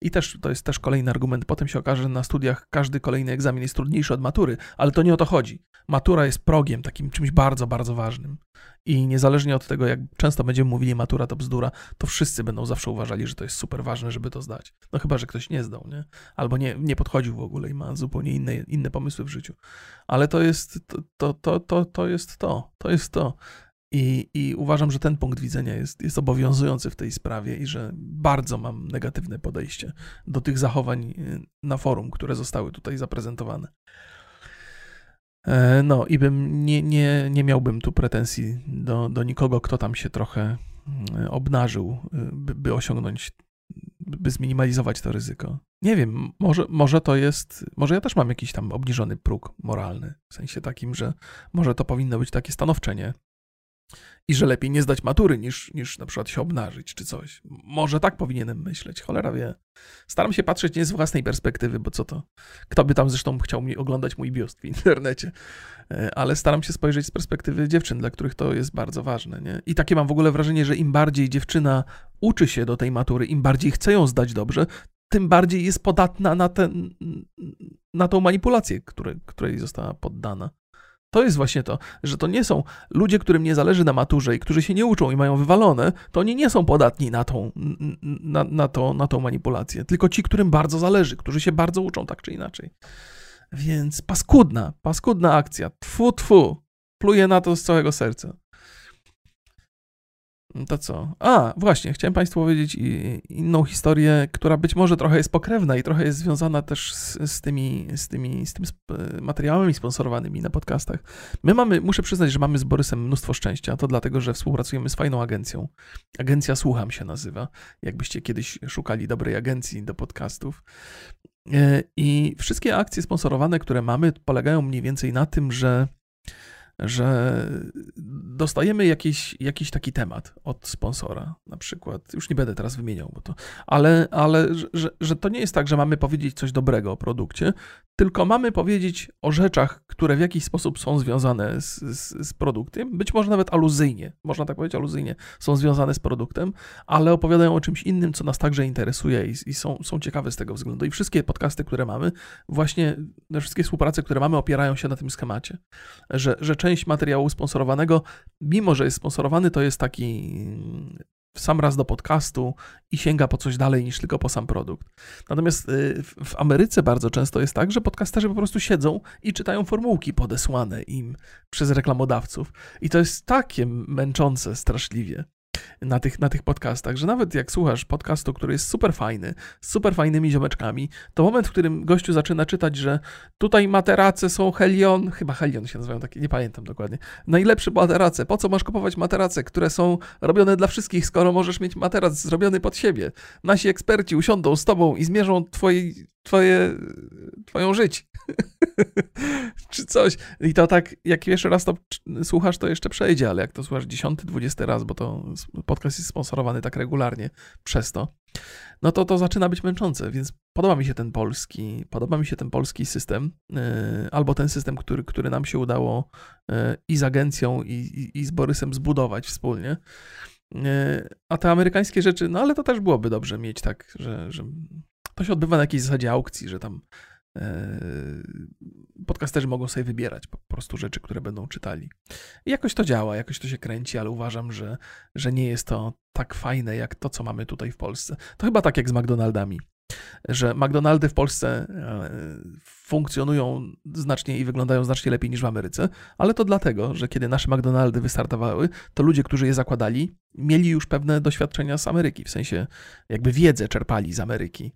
I też to jest też kolejny argument. Potem się okaże, że na studiach każdy kolejny egzamin jest trudniejszy od matury, ale to nie o to chodzi. Matura jest progiem, takim czymś bardzo, bardzo ważnym. I niezależnie od tego, jak często będziemy mówili matura to bzdura, to wszyscy będą zawsze uważali, że to jest super ważne, żeby to zdać. No chyba, że ktoś nie zdał, nie? Albo nie, nie podchodził w ogóle i ma zupełnie inne, inne pomysły w życiu. Ale to jest to, to, to, to, to jest to. To jest to. I, I, uważam, że ten punkt widzenia jest, jest obowiązujący w tej sprawie i że bardzo mam negatywne podejście do tych zachowań y, na forum, które zostały tutaj zaprezentowane. E, no i bym nie, nie, nie miałbym tu pretensji do, do nikogo, kto tam się trochę y, obnażył, y, by, by osiągnąć, by zminimalizować to ryzyko. Nie wiem, może, może to jest, może ja też mam jakiś tam obniżony próg moralny, w sensie takim, że może to powinno być takie stanowczenie i że lepiej nie zdać matury niż, niż na przykład się obnażyć czy coś. Może tak powinienem myśleć, cholera wie. Staram się patrzeć nie z własnej perspektywy, bo co to? Kto by tam zresztą chciał mi oglądać mój biust w internecie? E, ale staram się spojrzeć z perspektywy dziewczyn, dla których to jest bardzo ważne. Nie? I takie mam w ogóle wrażenie, że im bardziej dziewczyna uczy się do tej matury, im bardziej chce ją zdać dobrze, tym bardziej jest podatna na, ten, na tą manipulację, które, której została poddana. To jest właśnie to, że to nie są ludzie, którym nie zależy na maturze i którzy się nie uczą i mają wywalone, to oni nie są podatni na tą, na, na, to, na tą manipulację, tylko ci, którym bardzo zależy, którzy się bardzo uczą tak czy inaczej. Więc paskudna, paskudna akcja. Tfu, tfu. Pluję na to z całego serca. To co? A, właśnie, chciałem Państwu powiedzieć inną historię, która być może trochę jest pokrewna i trochę jest związana też z, z tymi, z tymi z tym materiałami sponsorowanymi na podcastach. My mamy, muszę przyznać, że mamy z Borysem mnóstwo szczęścia. To dlatego, że współpracujemy z fajną agencją. Agencja Słucham się nazywa. Jakbyście kiedyś szukali dobrej agencji do podcastów. E, I wszystkie akcje sponsorowane, które mamy, polegają mniej więcej na tym, że że dostajemy jakiś, jakiś taki temat od sponsora, na przykład, już nie będę teraz wymieniał, bo to, ale, ale że, że to nie jest tak, że mamy powiedzieć coś dobrego o produkcie, tylko mamy powiedzieć o rzeczach, które w jakiś sposób są związane z, z, z, produktem, być może nawet aluzyjnie, można tak powiedzieć aluzyjnie, są związane z produktem, ale opowiadają o czymś innym, co nas także interesuje i, i są, są ciekawe z tego względu. I wszystkie podcasty, które mamy, właśnie te wszystkie współprace, które mamy, opierają się na tym schemacie, że, że część materiału sponsorowanego, mimo że jest sponsorowany, to jest taki w sam raz do podcastu i sięga po coś dalej niż tylko po sam produkt. Natomiast y, w Ameryce bardzo często jest tak, że podcasterzy po prostu siedzą i czytają formułki podesłane im przez reklamodawców. I to jest takie męczące straszliwie na tych, na tych podcastach, że nawet jak słuchasz podcastu, który jest super fajny, z super fajnymi ziomeczkami, to moment, w którym gościu zaczyna czytać, że tutaj materace są Helion, chyba Helion się nazywają takie, nie pamiętam dokładnie, najlepsze materace, po co masz kupować materace, które są robione dla wszystkich, skoro możesz mieć materac zrobiony pod siebie. Nasi eksperci usiądą z tobą i zmierzą twoje, twoje, twoją żyć. Czy coś. I to tak, jak pierwszy raz to słuchasz, to jeszcze przejdzie, ale jak to słuchasz dziesiąty, dwudziesty raz, bo to podcast jest sponsorowany tak regularnie przez to, no to to zaczyna być męczące, więc podoba mi się ten polski, podoba mi się ten polski system, yy, albo ten system, który, który nam się udało yy, i z agencją, i, i, i z Borysem zbudować wspólnie. Yy, a te amerykańskie rzeczy, no ale to też byłoby dobrze mieć tak, że, że to się odbywa na jakiejś zasadzie aukcji, że tam podcasterzy mogą sobie wybierać po prostu rzeczy, które będą czytali. I jakoś to działa, jakoś to się kręci, ale uważam, że, że nie jest to tak fajne jak to, co mamy tutaj w Polsce. To chyba tak jak z McDonaldami, że McDonaldy w Polsce e, funkcjonują znacznie i wyglądają znacznie lepiej niż w Ameryce, ale to dlatego, że kiedy nasze McDonaldy wystartowały, to ludzie, którzy je zakładali, mieli już pewne doświadczenia z Ameryki, w sensie jakby wiedzę czerpali z Ameryki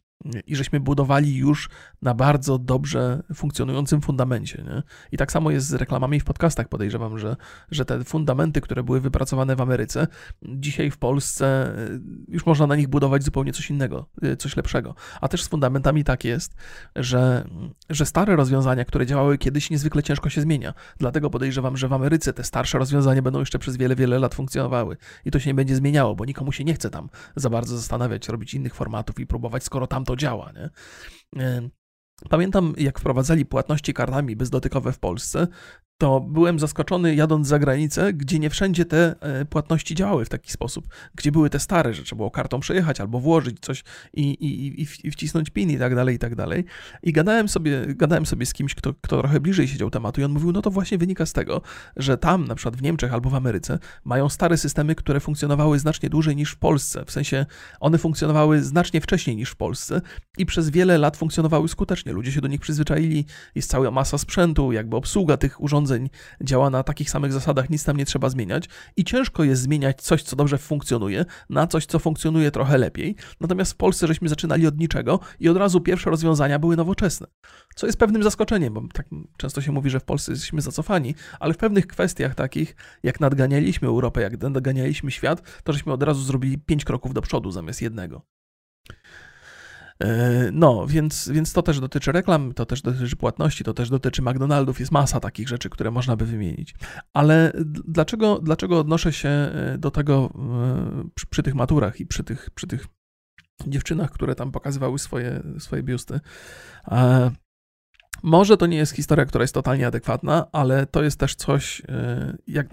i żeśmy budowali już na bardzo dobrze funkcjonującym fundamencie. Nie? I tak samo jest z reklamami w podcastach. Podejrzewam, że, że te fundamenty, które były wypracowane w Ameryce, dzisiaj w Polsce y, już można na nich budować zupełnie coś innego, y, coś lepszego. A też z fundamentami tak jest, że, że stare rozwiązania, które działały kiedyś, niezwykle ciężko się zmienia. Dlatego podejrzewam, że w Ameryce te starsze rozwiązania będą jeszcze przez wiele, wiele lat funkcjonowały. I to się nie będzie zmieniało, bo nikomu się nie chce tam za bardzo zastanawiać, robić innych formatów i próbować, skoro tam to działa. Nie? Pamiętam, jak wprowadzali płatności kartami bezdotykowe w Polsce, to byłem zaskoczony jadąc za granicę, gdzie nie wszędzie te e, płatności działały w taki sposób, gdzie były te stare, że trzeba było kartą przejechać albo włożyć coś i, i, i, wcisnąć PIN i tak dalej, i tak dalej. I gadałem sobie, gadałem sobie z kimś, kto, kto trochę bliżej siedział tematu i on mówił, no to właśnie wynika z tego, że tam, na przykład w Niemczech albo w Ameryce, mają stare systemy, które funkcjonowały znacznie dłużej niż w Polsce, w sensie one funkcjonowały znacznie wcześniej niż w Polsce i przez wiele lat funkcjonowały skutecznie. Ludzie się do nich przyzwyczaili, jest cała masa sprzętu, jakby obsługa tych urządzeń urządzeń działa na takich samych zasadach, nic tam nie trzeba zmieniać i ciężko jest zmieniać coś, co dobrze funkcjonuje, na coś, co funkcjonuje trochę lepiej. Natomiast w Polsce żeśmy zaczynali od niczego i od razu pierwsze rozwiązania były nowoczesne. Co jest pewnym zaskoczeniem, bo tak często się mówi, że w Polsce jesteśmy zacofani, ale w pewnych kwestiach takich, jak nadganialiśmy Europę, jak nadganialiśmy świat, to żeśmy od razu zrobili pięć kroków do przodu zamiast jednego. E, no, więc, więc to też dotyczy reklam, to też dotyczy płatności, to też dotyczy McDonaldów, jest masa takich rzeczy, które można by wymienić. Ale dlaczego, dlaczego odnoszę się e, do tego e, przy, przy tych maturach i przy tych, przy tych dziewczynach, które tam pokazywały swoje, swoje biusty? Może to nie jest historia, która jest totalnie adekwatna, ale to jest też coś, jak,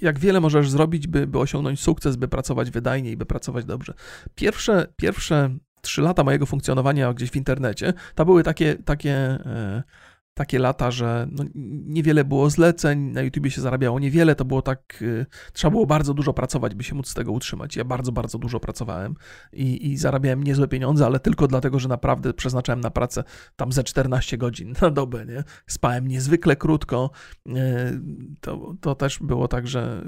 jak wiele możesz zrobić, by, by osiągnąć sukces, by pracować wydajnie i by pracować dobrze. Pierwsze, pierwsze trzy lata mojego funkcjonowania gdzieś w internecie, to były takie, takie e, takie lata, że no, niewiele było zleceń, na YouTubie się zarabiało niewiele, to było tak, y, trzeba było bardzo dużo pracować, by się móc z tego utrzymać. Ja bardzo, bardzo dużo pracowałem i, i zarabiałem niezłe pieniądze, ale tylko dlatego, że naprawdę przeznaczałem na pracę tam ze 14 godzin na dobę, nie? Spałem niezwykle krótko, y, to, to też było tak, że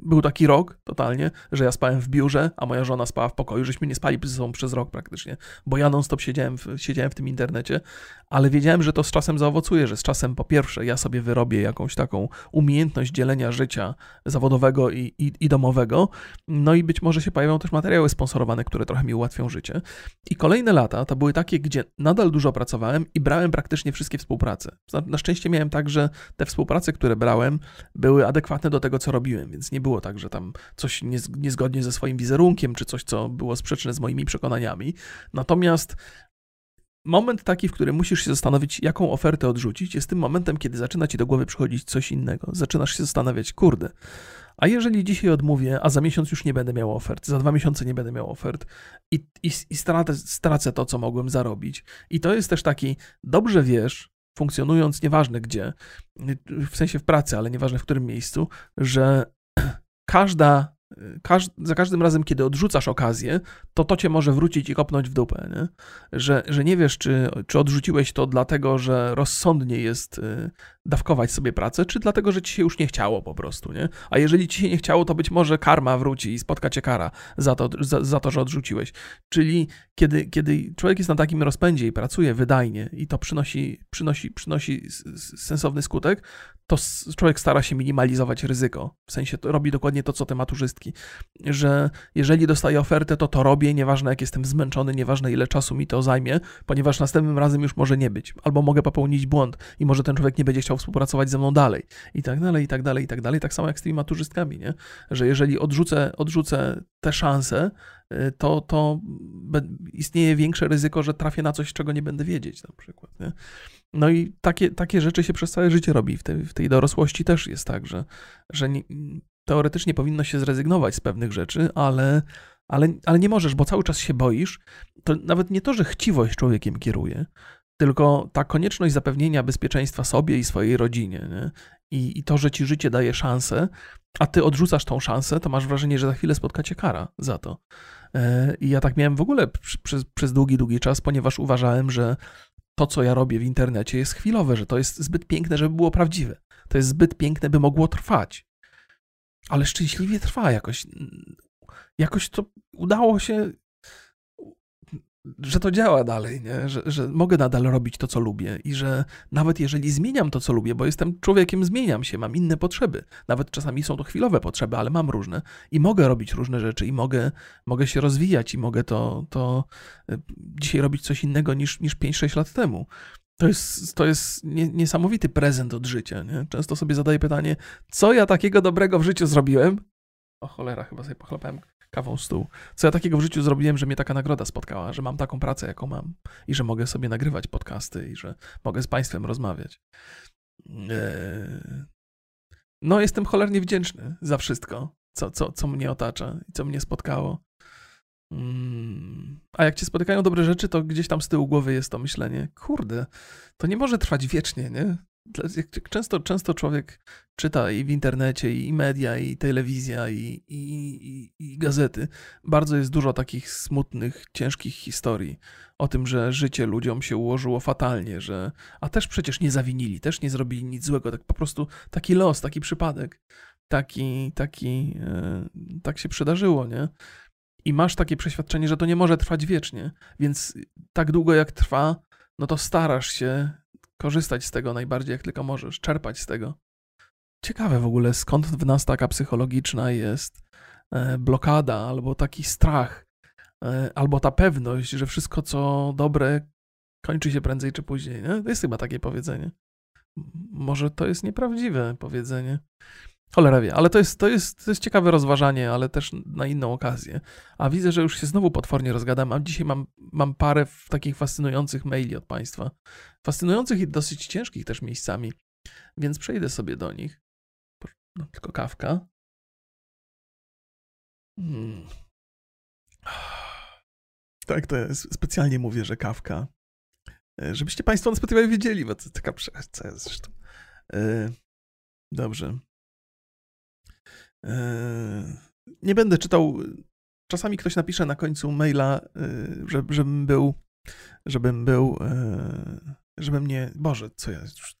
był taki rok totalnie, że ja spałem w biurze, a moja żona spała w pokoju, żeśmy nie spali ze sobą przez rok praktycznie, bo ja non-stop siedziałem w, siedziałem w tym internecie, ale wiedziałem, że to z czasem zaowocuje że z czasem po pierwsze ja sobie wyrobię jakąś taką umiejętność dzielenia życia zawodowego i, i, i domowego, no i być może się pojawią też materiały sponsorowane, które trochę mi ułatwią życie. I kolejne lata to były takie, gdzie nadal dużo pracowałem i brałem praktycznie wszystkie współprace. Na szczęście miałem tak, że te współprace, które brałem, były adekwatne do tego, co robiłem, więc nie było tak, że tam coś niezgodnie ze swoim wizerunkiem, czy coś, co było sprzeczne z moimi przekonaniami. Natomiast moment taki, w którym musisz się zastanowić, jaką ofertę odrzucić, jest tym momentem, kiedy zaczyna ci do głowy przychodzić coś innego. Zaczynasz się zastanawiać, kurde, a jeżeli dzisiaj odmówię, a za miesiąc już nie będę miał ofert, za dwa miesiące nie będę miał ofert i, i, i stracę, stracę to, co mogłem zarobić. I to jest też taki, dobrze wiesz, funkcjonując nieważne gdzie, w sensie w pracy, ale nieważne w którym miejscu, że każda Za każdym razem, kiedy odrzucasz okazję, to to cię może wrócić i kopnąć w dupę, nie? Że, że nie wiesz, czy, czy odrzuciłeś to dlatego, że rozsądnie jest y, dawkować sobie pracę, czy dlatego, że ci się już nie chciało po prostu, nie? A jeżeli ci się nie chciało, to być może karma wróci i spotka cię kara za to, za, za to że odrzuciłeś. Czyli kiedy, kiedy człowiek jest na takim rozpędzie i pracuje wydajnie i to przynosi, przynosi, przynosi sensowny skutek, to człowiek stara się minimalizować ryzyko. W sensie robi dokładnie to, co te maturzystki. Że jeżeli dostaję ofertę, to to robię, nieważne jak jestem zmęczony, nieważne ile czasu mi to zajmie, ponieważ następnym razem już może nie być. Albo mogę popełnić błąd i może ten człowiek nie będzie chciał współpracować ze mną dalej. I tak dalej, i tak dalej, i tak dalej. Tak samo jak z tymi maturzystkami, nie? Że jeżeli odrzucę, odrzucę te szanse, y, to, to istnieje większe ryzyko, że trafię na coś, czego nie będę wiedzieć na przykład. Nie? No i takie, takie rzeczy się przez całe życie robi. W tej, w tej dorosłości też jest tak, że, że nie, teoretycznie powinno się zrezygnować z pewnych rzeczy, ale, ale, ale nie możesz, bo cały czas się boisz. To nawet nie to, że chciwość człowiekiem kieruje, tylko ta konieczność zapewnienia bezpieczeństwa sobie i swojej rodzinie. Nie? I, I to, że ci życie daje szansę, a ty odrzucasz tą szansę, to masz wrażenie, że za chwilę spotka cię kara za to. E, I ja tak miałem w ogóle przez, przez długi, długi czas, ponieważ uważałem, że to, co ja robię w internecie, jest chwilowe, że to jest zbyt piękne, żeby było prawdziwe. To jest zbyt piękne, by mogło trwać. Ale szczęśliwie trwa jakoś. Jakoś to udało się że to działa dalej, nie? Że, że mogę nadal robić to, co lubię i że nawet jeżeli zmieniam to, co lubię, bo jestem człowiekiem, zmieniam się, mam inne potrzeby. Nawet czasami są to chwilowe potrzeby, ale mam różne i mogę robić różne rzeczy i mogę, mogę się rozwijać i mogę to, to e, dzisiaj robić coś innego niż, niż 5-6 lat temu. To jest, to jest niesamowity prezent od życia. Nie? Często sobie zadaję pytanie, co ja takiego dobrego w życiu zrobiłem? O cholera, chyba sobie pochlapałem kawą stół. Co ja takiego w życiu zrobiłem, że mnie taka nagroda spotkała, że mam taką pracę, jaką mam i że mogę sobie nagrywać podcasty i że mogę z Państwem rozmawiać. Eee, no jestem cholernie wdzięczny za wszystko, co, co, co mnie otacza i co mnie spotkało. Mm. A jak cię spotykają dobre rzeczy, to gdzieś tam z tyłu głowy jest to myślenie, kurde, to nie może trwać wiecznie, nie? Często, często człowiek czyta i w internecie, i media, i telewizja, i, i, i, i, gazety. Bardzo jest dużo takich smutnych, ciężkich historii o tym, że życie ludziom się ułożyło fatalnie, że. A też przecież nie zawinili, też nie zrobili nic złego, tak po prostu taki los, taki przypadek. Taki, taki, e, tak się przydarzyło, nie? I masz takie przeświadczenie, że to nie może trwać wiecznie, więc tak długo jak trwa, no to starasz się korzystać z tego najbardziej jak tylko możesz, czerpać z tego. Ciekawe w ogóle, skąd w nas taka psychologiczna jest e, blokada, albo taki strach, e, albo ta pewność, że wszystko co dobre kończy się prędzej czy później. Nie? To jest chyba takie powiedzenie. Może to jest nieprawdziwe powiedzenie. Cholera wie, ale to jest, to, jest, to jest ciekawe rozważanie, ale też na inną okazję. A widzę, że już się znowu potwornie rozgadam, a dzisiaj mam, mam parę takich fascynujących maili od Państwa. Fascynujących i dosyć ciężkich też miejscami, więc przejdę sobie do nich. No, tylko kawka. Hmm. Tak, to jest, specjalnie mówię, że kawka. E, żebyście Państwo na Spotify wiedzieli, bo to taka jest zresztą. Yy, dobrze. Yy, nie będę czytał. Czasami ktoś napisze na końcu maila, yy, żebym był, żebym był, yy, żebym nie. Boże, co ja już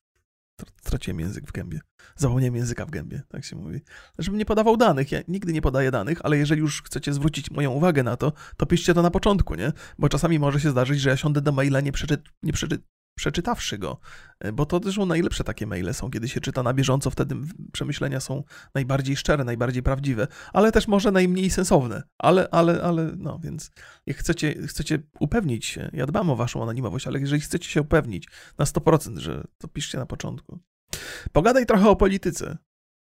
straciłem język w gębie. Zapomniałem języka w gębie, tak się mówi. Żebym nie podawał danych. Ja nigdy nie podaję danych, ale jeżeli już chcecie zwrócić moją uwagę na to, to piszcie to na początku, nie? Bo czasami może się zdarzyć, że ja siądę do maila nie, przeczy, nie, przeczy, przeczytawszy go, e, bo to też najlepsze takie maile są, kiedy się czyta na bieżąco, wtedy przemyślenia są najbardziej szczere, najbardziej prawdziwe, ale też może najmniej sensowne, ale, ale, ale, no, więc jak chcecie, chcecie upewnić się, ja dbam o waszą anonimowość, ale jeżeli chcecie się upewnić na 100%, że to piszcie na początku. Pogadaj trochę o polityce.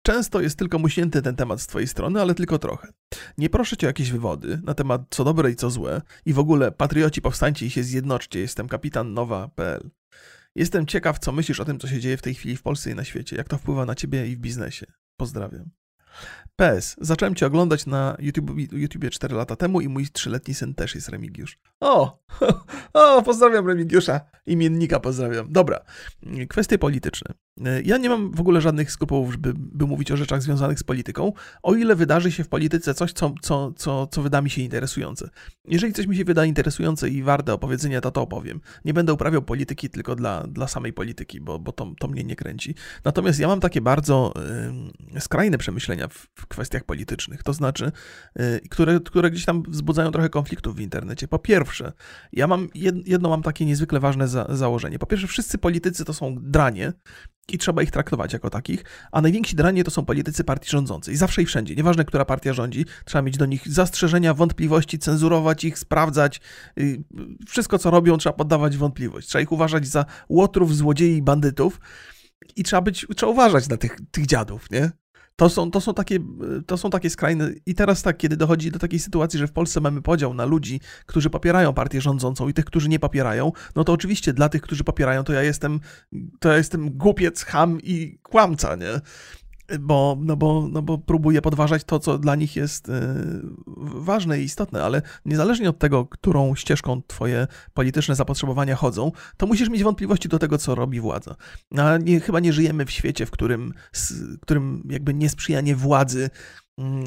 Często jest tylko muśnięty ten temat z twojej strony, ale tylko trochę. Nie proszę cię o jakieś wywody na temat co dobre i co złe i w ogóle patrioci powstańcie i się zjednoczcie, jestem kapitan nowa.pl. Jestem ciekaw, co myślisz o tym, co się dzieje w tej chwili w Polsce i na świecie, jak to wpływa na ciebie i w biznesie. Pozdrawiam. PS. Zacząłem cię oglądać na YouTube, YouTubie 4 lata temu i mój trzyletni syn też jest Remigiusz. O! O, pozdrawiam Remigiusza. Imiennika pozdrawiam. Dobra. Kwestie polityczne. Ja nie mam w ogóle żadnych skrupułów, żeby by mówić o rzeczach związanych z polityką, o ile wydarzy się w polityce coś, co, co, co, co wyda mi się interesujące. Jeżeli coś mi się wyda interesujące i warte opowiedzenia, to to opowiem. Nie będę uprawiał polityki tylko dla, dla samej polityki, bo, bo to, to mnie nie kręci. Natomiast ja mam takie bardzo y, skrajne przemyślenia w, w kwestiach politycznych, to znaczy, y, które, które gdzieś tam wzbudzają trochę konfliktów w internecie. Po pierwsze, ja mam jedno mam takie niezwykle ważne za, założenie. Po pierwsze, wszyscy politycy to są dranie, i trzeba ich traktować jako takich, a najwięksi dranie to są politycy partii rządzącej. Zawsze i wszędzie, nieważne, która partia rządzi, trzeba mieć do nich zastrzeżenia, wątpliwości, cenzurować ich, sprawdzać. Y, wszystko, co robią, trzeba poddawać wątpliwość. Trzeba ich uważać za łotrów, złodziei bandytów i trzeba być, trzeba uważać na tych, tych dziadów, nie? To są, to, są takie, to są takie skrajne. I teraz tak, kiedy dochodzi do takiej sytuacji, że w Polsce mamy podział na ludzi, którzy popierają partię rządzącą i tych, którzy nie popierają, no to oczywiście dla tych, którzy popierają, to ja jestem, to ja jestem głupiec, ham i kłamca, nie? Bo, no bo, no bo próbuje podważać to, co dla nich jest e, ważne i istotne, ale niezależnie od tego, którą ścieżką twoje polityczne zapotrzebowania chodzą, to musisz mieć wątpliwości do tego, co robi władza. A nie, chyba nie żyjemy w świecie, w którym, w którym jakby niesprzyjanie władzy mm, e,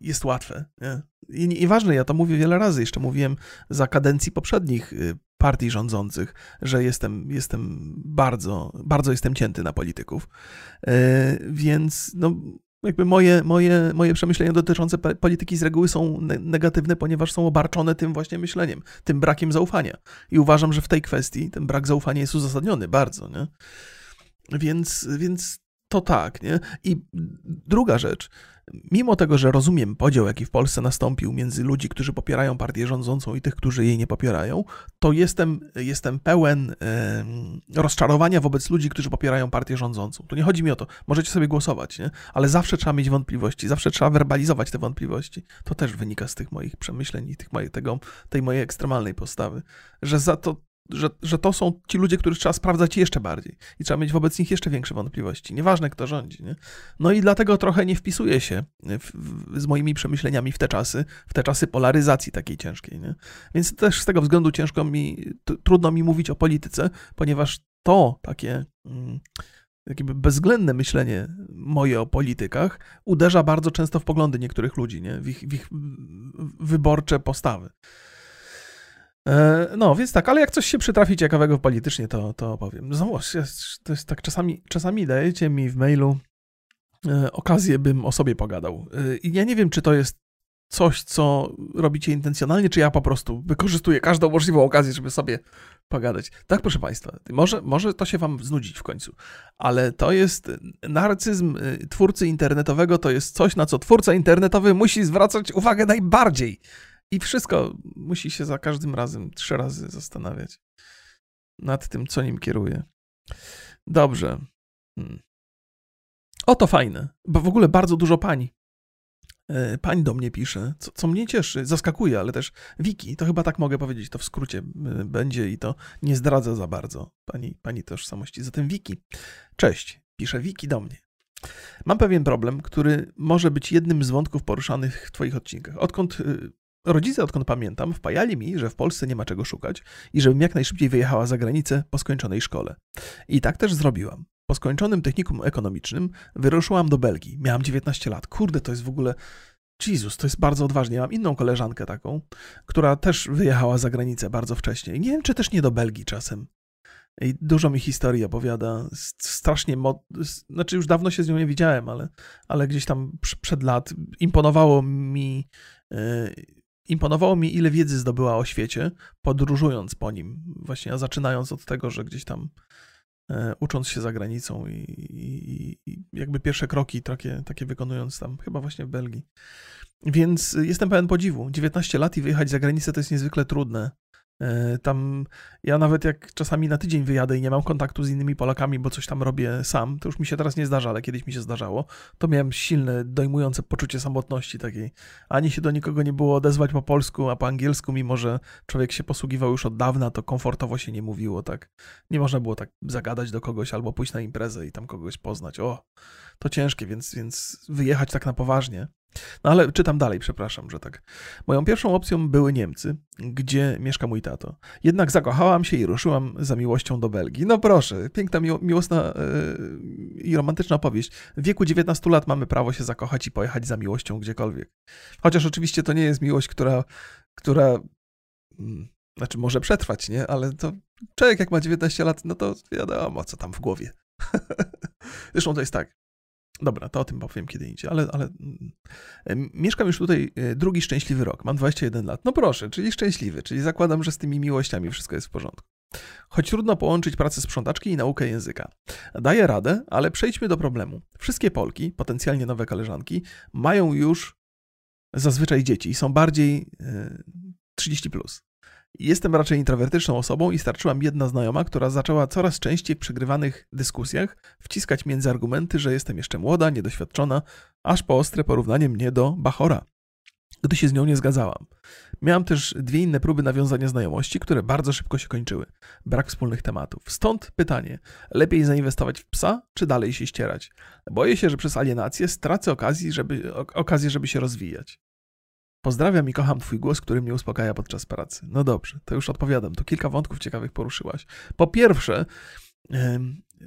jest łatwe. Nie? I, I ważne, ja to mówię wiele razy, jeszcze mówiłem za kadencji poprzednich y, partii rządzących, że jestem, jestem bardzo, bardzo jestem cięty na polityków. E, więc no, jakby moje, moje, moje przemyślenia dotyczące polityki z reguły są negatywne, ponieważ są obarczone tym właśnie myśleniem, tym brakiem zaufania. I uważam, że w tej kwestii ten brak zaufania jest uzasadniony bardzo, nie? Więc, więc to tak, nie? I druga rzecz, mimo tego, że rozumiem podział, jaki w Polsce nastąpił między ludzi, którzy popierają partię rządzącą i tych, którzy jej nie popierają, to jestem, jestem pełen rozczarowania wobec ludzi, którzy popierają partię rządzącą. Tu nie chodzi mi o to, możecie sobie głosować, nie? ale zawsze trzeba mieć wątpliwości, zawsze trzeba werbalizować te wątpliwości. To też wynika z tych moich przemyśleń i tych, tego, tej mojej ekstremalnej postawy, że za to że, że to są ci ludzie, których trzeba sprawdzać jeszcze bardziej i trzeba mieć wobec nich jeszcze większe wątpliwości. Nieważne, kto rządzi. Nie? No i dlatego trochę nie wpisuję się w, w, z moimi przemyśleniami w te czasy, w te czasy polaryzacji takiej ciężkiej. Nie? Więc też z tego względu ciężko mi, trudno mi mówić o polityce, ponieważ to takie. Mm, jakby bezwzględne myślenie moje o politykach uderza bardzo często w poglądy niektórych ludzi, nie? W, ich, w ich wyborcze postawy. E, no, więc tak, ale jak coś się przytrafi ciekawego politycznie, to, to opowiem. Znowu, to jest tak, czasami, czasami dajecie mi w mailu e, okazję, bym o sobie pogadał. E, I ja nie wiem, czy to jest coś, co robicie intencjonalnie, czy ja po prostu wykorzystuję każdą możliwą okazję, żeby sobie pogadać. Tak, proszę Państwa, może, może to się Wam znudzić w końcu, ale to jest narcyzm twórcy internetowego, to jest coś, na co twórca internetowy musi zwracać uwagę najbardziej. I wszystko musi się za każdym razem trzy razy zastanawiać nad tym, co nim kieruje. Dobrze. Hmm. O, to fajne, bo w ogóle bardzo dużo pań. E, pań do mnie pisze, co, co mnie cieszy, zaskakuje, ale też Wiki, to chyba tak mogę powiedzieć, to w skrócie będzie i to nie zdradza za bardzo pani, pani tożsamości. Zatem Wiki, cześć, pisze Wiki do mnie. Mam pewien problem, który może być jednym z wątków poruszanych w Twoich odcinkach. Odkąd y, Rodzice, odkąd pamiętam, wpajali mi, że w Polsce nie ma czego szukać i żebym jak najszybciej wyjechała za granicę po skończonej szkole. I tak też zrobiłam. Po skończonym technikum ekonomicznym wyruszyłam do Belgii. Miałam 19 lat. Kurde, to jest w ogóle. Jezus, to jest bardzo odważnie. Mam inną koleżankę taką, która też wyjechała za granicę bardzo wcześnie. Nie wiem, czy też nie do Belgii czasem. I dużo mi historii opowiada. Strasznie, mo... znaczy już dawno się z nią nie widziałem, ale, ale gdzieś tam przed lat imponowało mi e, imponowało mi, ile wiedzy zdobyła o świecie, podróżując po nim. Właśnie, zaczynając od tego, że gdzieś tam e, ucząc się za granicą i, i, i, jakby pierwsze kroki takie, takie wykonując tam, chyba właśnie w Belgii. Więc jestem pełen podziwu. 19 lat i wyjechać za granicę to jest niezwykle trudne. E, tam ja nawet jak czasami na tydzień wyjadę i nie mam kontaktu z innymi Polakami, bo coś tam robię sam, to już mi się teraz nie zdarza, ale kiedyś mi się zdarzało, to miałem silne, dojmujące poczucie samotności takiej. Ani się do nikogo nie było odezwać po polsku, a po angielsku, mimo że człowiek się posługiwał już od dawna, to komfortowo się nie mówiło, tak. Nie można było tak zagadać do kogoś albo pójść na imprezę i tam kogoś poznać. O, to ciężkie, więc, więc wyjechać tak na poważnie no ale czytam dalej, przepraszam, że tak. Moją pierwszą opcją były Niemcy, gdzie mieszka mój tato. Jednak zakochałam się i ruszyłam za miłością do Belgii. No proszę, piękna, miłosna yy, i romantyczna opowieść. W wieku 19 lat mamy prawo się zakochać i pojechać za miłością gdziekolwiek. Chociaż oczywiście to nie jest miłość, która, która hmm, znaczy może przetrwać, nie? Ale to człowiek jak ma 19 lat, no to wiadomo, co tam w głowie. Zresztą to jest tak. Dobra, to o tym powiem kiedy indziej, ale, ale mm, mieszkam już tutaj e, drugi szczęśliwy rok, mam 21 lat. No proszę, czyli szczęśliwy, czyli zakładam, że z tymi miłościami wszystko jest w porządku. Choć trudno połączyć pracę sprzątaczki i naukę języka. Daję radę, ale przejdźmy do problemu. Wszystkie Polki, potencjalnie nowe koleżanki, mają już zazwyczaj dzieci i są bardziej 30 e, plus. Jestem raczej introwertyczną osobą i starczyła mi jedna znajoma, która zaczęła coraz częściej w przegrywanych dyskusjach wciskać między argumenty, że jestem jeszcze młoda, niedoświadczona, aż po ostre porównanie mnie do Bachora, gdy się z nią nie zgadzałam. Miałam też dwie inne próby nawiązania znajomości, które bardzo szybko się kończyły. Brak wspólnych tematów. Stąd pytanie: lepiej zainwestować w psa, czy dalej się ścierać? Boję się, że przez alienację stracę okazję, żeby, okazję, żeby się rozwijać. Pozdrawiam i kocham Twój głos, który mnie uspokaja podczas pracy. No dobrze, to już odpowiadam. To kilka wątków ciekawych poruszyłaś. Po pierwsze,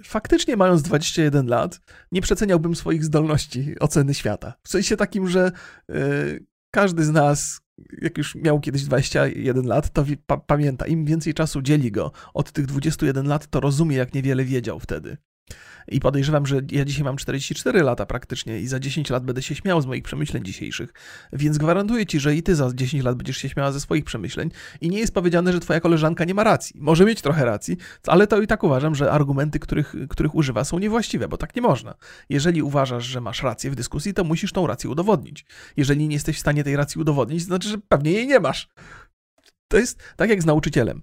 faktycznie mając 21 lat, nie przeceniałbym swoich zdolności oceny świata. W sensie takim, że e, każdy z nas, jak już miał kiedyś 21 lat, to pamięta, im więcej czasu dzieli go od tych 21 lat, to rozumie, jak niewiele wiedział wtedy. I podejrzewam, że ja dzisiaj mam 44 lata praktycznie i za 10 lat będę się śmiał z moich przemyśleń dzisiejszych. Więc gwarantuję ci, że i ty za 10 lat będziesz się śmiała ze swoich przemyśleń. I nie jest powiedziane, że twoja koleżanka nie ma racji. Może mieć trochę racji, ale to i tak uważam, że argumenty, których, których używa, są niewłaściwe, bo tak nie można. Jeżeli uważasz, że masz rację w dyskusji, to musisz tą rację udowodnić. Jeżeli nie jesteś w stanie tej racji udowodnić, to znaczy, że pewnie jej nie masz. To jest tak jak z nauczycielem.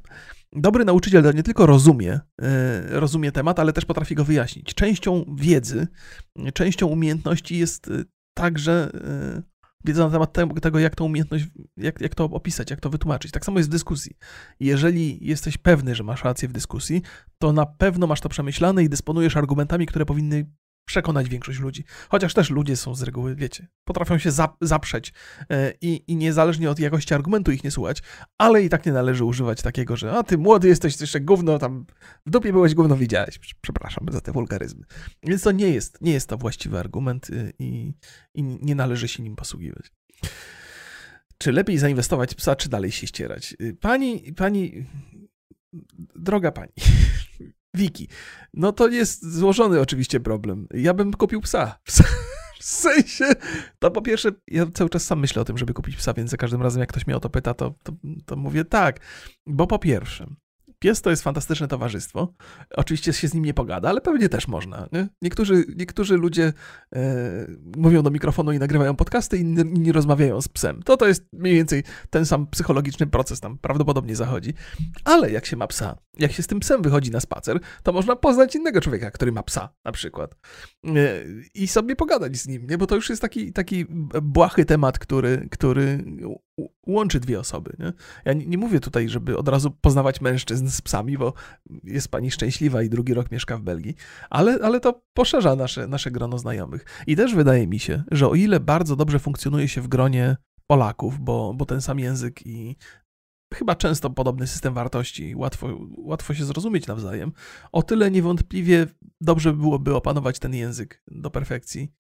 Dobry nauczyciel nie tylko rozumie, e, rozumie temat, ale też potrafi go wyjaśnić. Częścią wiedzy, częścią umiejętności jest e, także wiedza na temat tego, jak tą umiejętność, jak, jak to opisać, jak to wytłumaczyć. Tak samo jest w dyskusji. Jeżeli jesteś pewny, że masz rację w dyskusji, to na pewno masz to przemyślane i dysponujesz argumentami, które powinny przekonać większość ludzi. Chociaż też ludzie są z reguły, wiecie, potrafią się zaprzeć e, i, i niezależnie od jakości argumentu ich nie słuchać, ale i tak nie należy używać takiego, że a ty młody jesteś, jeszcze gówno tam w dupie byłeś, gówno widziałeś. Przepraszam za te wulgaryzmy. Więc to nie jest, nie jest to właściwy argument y, i, i nie należy się nim posługiwać. Czy lepiej zainwestować psa, czy dalej się ścierać? Y, pani, pani, droga pani, Wiki. No to jest złożony oczywiście problem. Ja bym kupił psa. W sensie, to po pierwsze, ja cały czas sam myślę o tym, żeby kupić psa, więc za każdym razem, jak ktoś mnie o to pyta, to, to, to mówię tak. Bo po pierwsze, Pies to jest fantastyczne towarzystwo. Oczywiście się z nim nie pogada, ale pewnie też można. Nie? Niektórzy, niektórzy ludzie e, mówią do mikrofonu i nagrywają podcasty, inni, inni rozmawiają z psem. To to jest mniej więcej ten sam psychologiczny proces tam prawdopodobnie zachodzi. Ale jak się ma psa, jak się z tym psem wychodzi na spacer, to można poznać innego człowieka, który ma psa na przykład. E, I sobie pogadać z nim, nie? bo to już jest taki, taki błahy temat, który, który łączy dwie osoby. Nie? Ja nie, nie, mówię tutaj, żeby od razu poznawać mężczyzn z psami, bo jest pani szczęśliwa i drugi rok mieszka w Belgii, ale, ale to poszerza nasze, nasze grono znajomych. I też wydaje mi się, że o ile bardzo dobrze funkcjonuje się w gronie Polaków, bo, bo ten sam język i chyba często podobny system wartości, łatwo, łatwo się zrozumieć nawzajem, o tyle niewątpliwie dobrze byłoby opanować ten język do perfekcji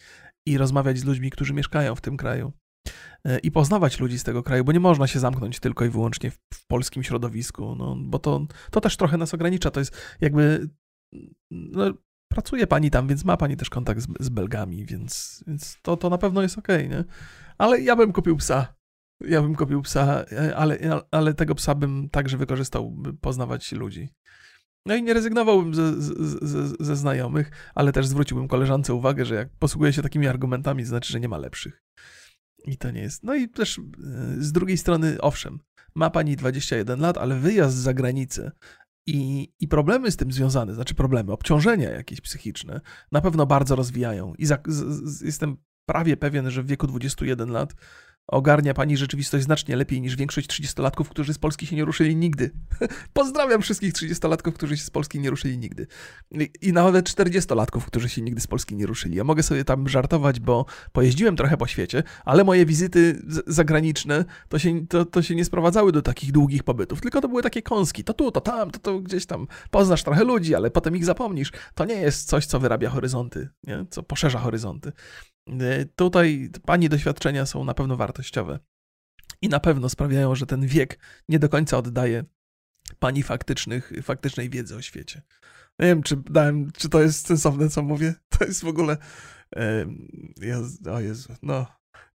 i rozmawiać z ludźmi, którzy mieszkają w tym kraju. E, i poznawać ludzi z tego kraju, bo nie można się zamknąć tylko i wyłącznie w, w polskim środowisku, no, bo to, to też trochę nas ogranicza. To jest jakby. No, pracuje pani tam, więc ma pani też kontakt z, z Belgami, więc, więc to, to na pewno jest okej, okay, nie? Ale ja bym kupił psa. Ja bym kupił psa, e, ale, ale tego psa bym także wykorzystał, by poznawać ludzi. No i nie rezygnowałbym ze, ze, ze, znajomych, ale też zwróciłbym koleżance uwagę, że jak posługuje się takimi argumentami, to znaczy, że nie ma lepszych. I to nie jest. No i też e, z drugiej strony, owszem, ma pani 21 lat, ale wyjazd za granicę i, i problemy z tym związane, znaczy problemy, obciążenia jakieś psychiczne, na pewno bardzo rozwijają. I za, z, z, jestem prawie pewien, że w wieku 21 lat ogarnia pani rzeczywistość znacznie lepiej niż większość 30-latków, którzy z Polski się nie ruszyli nigdy. Pozdrawiam wszystkich 30-latków, którzy się z Polski nie ruszyli nigdy. I nawet 40-latków, którzy się nigdy z Polski nie ruszyli. Ja mogę sobie tam żartować, bo pojeździłem trochę po świecie, ale moje wizyty zagraniczne to się, to, to się nie sprowadzały do takich długich pobytów, tylko to były takie kąski. To tu, to tam, to, to gdzieś tam poznasz trochę ludzi, ale potem ich zapomnisz. To nie jest coś, co wyrabia horyzonty, nie? co poszerza horyzonty. Y, tutaj Pani doświadczenia są na pewno wartościowe i na pewno sprawiają, że ten wiek nie do końca oddaje Pani faktycznych, faktycznej wiedzy o świecie. Nie wiem, czy dałem, czy to jest sensowne, co mówię. To jest w ogóle. Ja, o Jezu, no.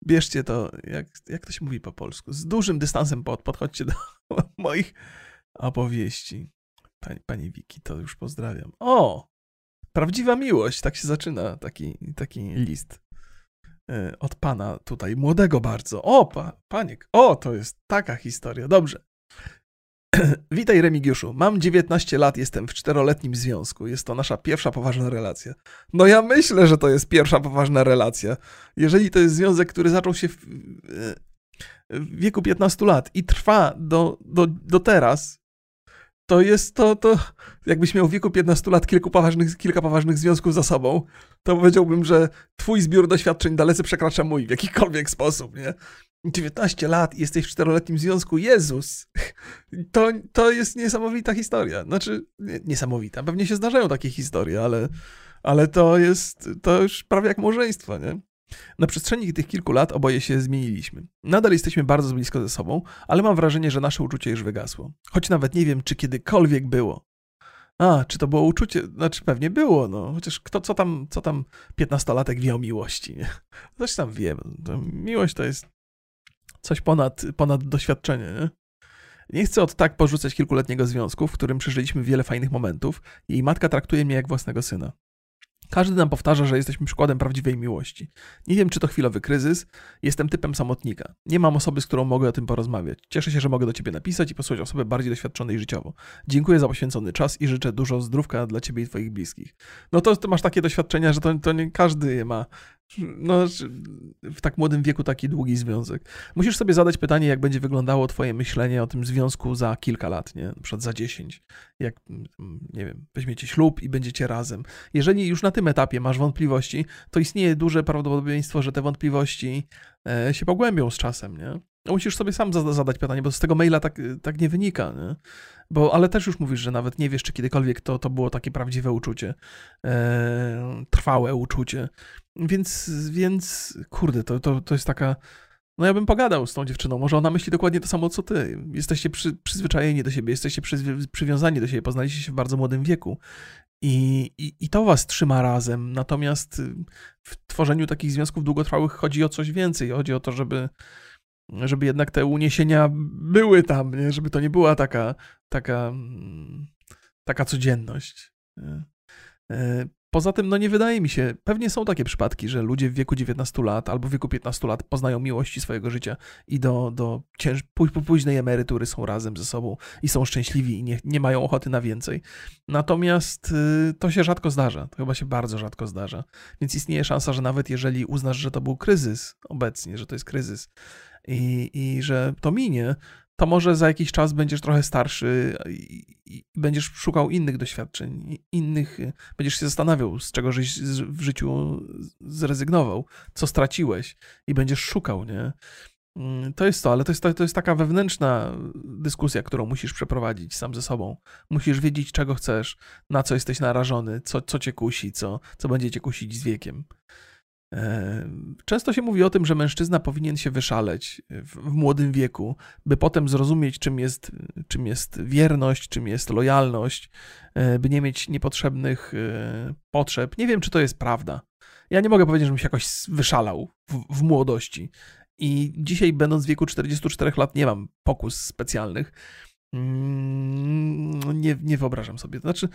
Bierzcie to, jak, jak to się mówi po polsku. Z dużym dystansem pod, podchodźcie do moich opowieści. Pani, pani Wiki, to już pozdrawiam. O! Prawdziwa miłość, tak się zaczyna taki, taki list. E, od pana tutaj, młodego bardzo. O, pa, paniek, o, to jest taka historia. Dobrze. Witaj Remigiuszu, mam 19 lat, jestem w czteroletnim związku. Jest to nasza pierwsza poważna relacja. No ja myślę, że to jest pierwsza poważna relacja. Jeżeli to jest związek, który zaczął się w, w wieku 15 lat i trwa do, do, do teraz, to jest to, to jakbyś miał w wieku 15 lat kilku poważnych, kilka poważnych związków za sobą, to powiedziałbym, że twój zbiór doświadczeń dalece przekracza mój w jakikolwiek sposób, nie? 19 lat i jesteś w czteroletnim związku, Jezus! To, to jest niesamowita historia. Znaczy, nie, niesamowita. Pewnie się zdarzają takie historie, ale, ale to jest, to już prawie jak małżeństwo, nie? Na przestrzeni tych kilku lat oboje się zmieniliśmy. Nadal jesteśmy bardzo blisko ze sobą, ale mam wrażenie, że nasze uczucie już wygasło. Choć nawet nie wiem, czy kiedykolwiek było. A, czy to było uczucie? Znaczy pewnie było, no. Chociaż kto, co tam, co tam piętnastolatek wie o miłości, nie? Coś tam wie. Miłość to jest coś ponad, ponad doświadczenie, nie? Nie chcę od tak porzucać kilkuletniego związku, w którym przeżyliśmy wiele fajnych momentów. Jej matka traktuje mnie jak własnego syna. Każdy nam powtarza, że jesteśmy przykładem prawdziwej miłości. Nie wiem, czy to chwilowy kryzys. Jestem typem samotnika. Nie mam osoby, z którą mogę o tym porozmawiać. Cieszę się, że mogę do ciebie napisać i posłuchać osoby bardziej doświadczonej życiowo. Dziękuję za poświęcony czas i życzę dużo zdrówka dla ciebie i twoich bliskich. No to ty masz takie doświadczenia, że to, to nie każdy je ma. no, w tak młodym wieku taki długi związek. Musisz sobie zadać pytanie, jak będzie wyglądało twoje myślenie o tym związku za kilka lat, nie? Na przykład za 10. Jak, nie wiem, weźmiecie ślub i będziecie razem. Jeżeli już na tym etapie masz wątpliwości, to istnieje duże prawdopodobieństwo, że te wątpliwości e, się pogłębią z czasem, nie? No, musisz sobie sam zadać pytanie, bo z tego maila tak, tak nie wynika, nie? Bo, ale też już mówisz, że nawet nie wiesz, czy kiedykolwiek to, to było takie prawdziwe uczucie, e, trwałe uczucie. Więc, więc kurde, to, to, to jest taka. No ja bym pogadał z tą dziewczyną, może ona myśli dokładnie to samo co ty. Jesteście przy, przyzwyczajeni do siebie, jesteście przy, przywiązani do siebie, poznaliście się w bardzo młodym wieku. I, i, I to was trzyma razem. Natomiast w tworzeniu takich związków długotrwałych chodzi o coś więcej. Chodzi o to, żeby, żeby jednak te uniesienia były tam, nie? żeby to nie była taka, taka, mm, taka codzienność. Poza tym, no nie wydaje mi się, pewnie są takie przypadki, że ludzie w wieku 19 lat albo w wieku 15 lat poznają miłości swojego życia i do, do cięż, późnej emerytury są razem ze sobą i są szczęśliwi i nie, nie mają ochoty na więcej. Natomiast y, to się rzadko zdarza, to chyba się bardzo rzadko zdarza. Więc istnieje szansa, że nawet jeżeli uznasz, że to był kryzys obecnie, że to jest kryzys, i, i że to minie, to może za jakiś czas będziesz trochę starszy i, będziesz szukał innych doświadczeń, innych, będziesz się zastanawiał, z czego żeś w życiu zrezygnował, co straciłeś i będziesz szukał, nie? Mm, to jest to, ale to jest, to jest taka wewnętrzna dyskusja, którą musisz przeprowadzić sam ze sobą. Musisz wiedzieć, czego chcesz, na co jesteś narażony, co, co cię kusi, co, co będzie cię kusić z wiekiem. Często się mówi o tym, że mężczyzna powinien się wyszaleć w, w, młodym wieku, by potem zrozumieć, czym jest, czym jest wierność, czym jest lojalność, e, by nie mieć niepotrzebnych e, potrzeb. Nie wiem, czy to jest prawda. Ja nie mogę powiedzieć, żebym się jakoś wyszalał w, w młodości. I dzisiaj, będąc w wieku 44 lat, nie mam pokus specjalnych. Mm, nie, nie wyobrażam sobie. Znaczy,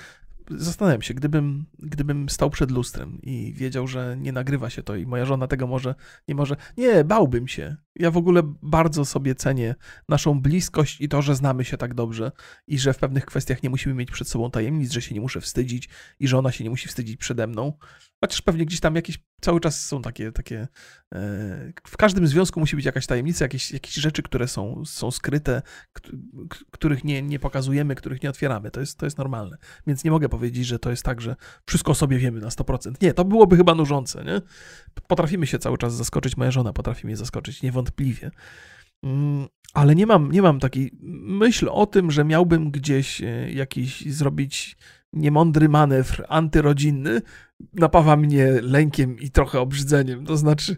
zastanawiam się, gdybym, gdybym stał przed lustrem i wiedział, że nie nagrywa się to i moja żona tego może, nie może, nie, bałbym się. Ja w ogóle bardzo sobie cenię naszą bliskość i to, że znamy się tak dobrze i że w pewnych kwestiach nie musimy mieć przed sobą tajemnic, że się nie muszę wstydzić i że ona się nie musi wstydzić przede mną. Chociaż pewnie gdzieś tam jakieś cały czas są takie, takie e, w każdym związku musi być jakaś tajemnica, jakieś, jakieś rzeczy, które są, są skryte, których nie, nie pokazujemy, których nie otwieramy. To jest, to jest normalne. Więc nie mogę powiedzieć, że to jest tak, że wszystko sobie wiemy na 100%. Nie, to byłoby chyba nużące, nie? Potrafimy się cały czas zaskoczyć, moja żona potrafi mnie zaskoczyć, niewątpliwie. Mm, ale nie mam, nie mam takiej myśl o tym, że miałbym gdzieś e, jakiś zrobić niemądry manewr antyrodzinny, napawa mnie lękiem i trochę obrzydzeniem. To znaczy,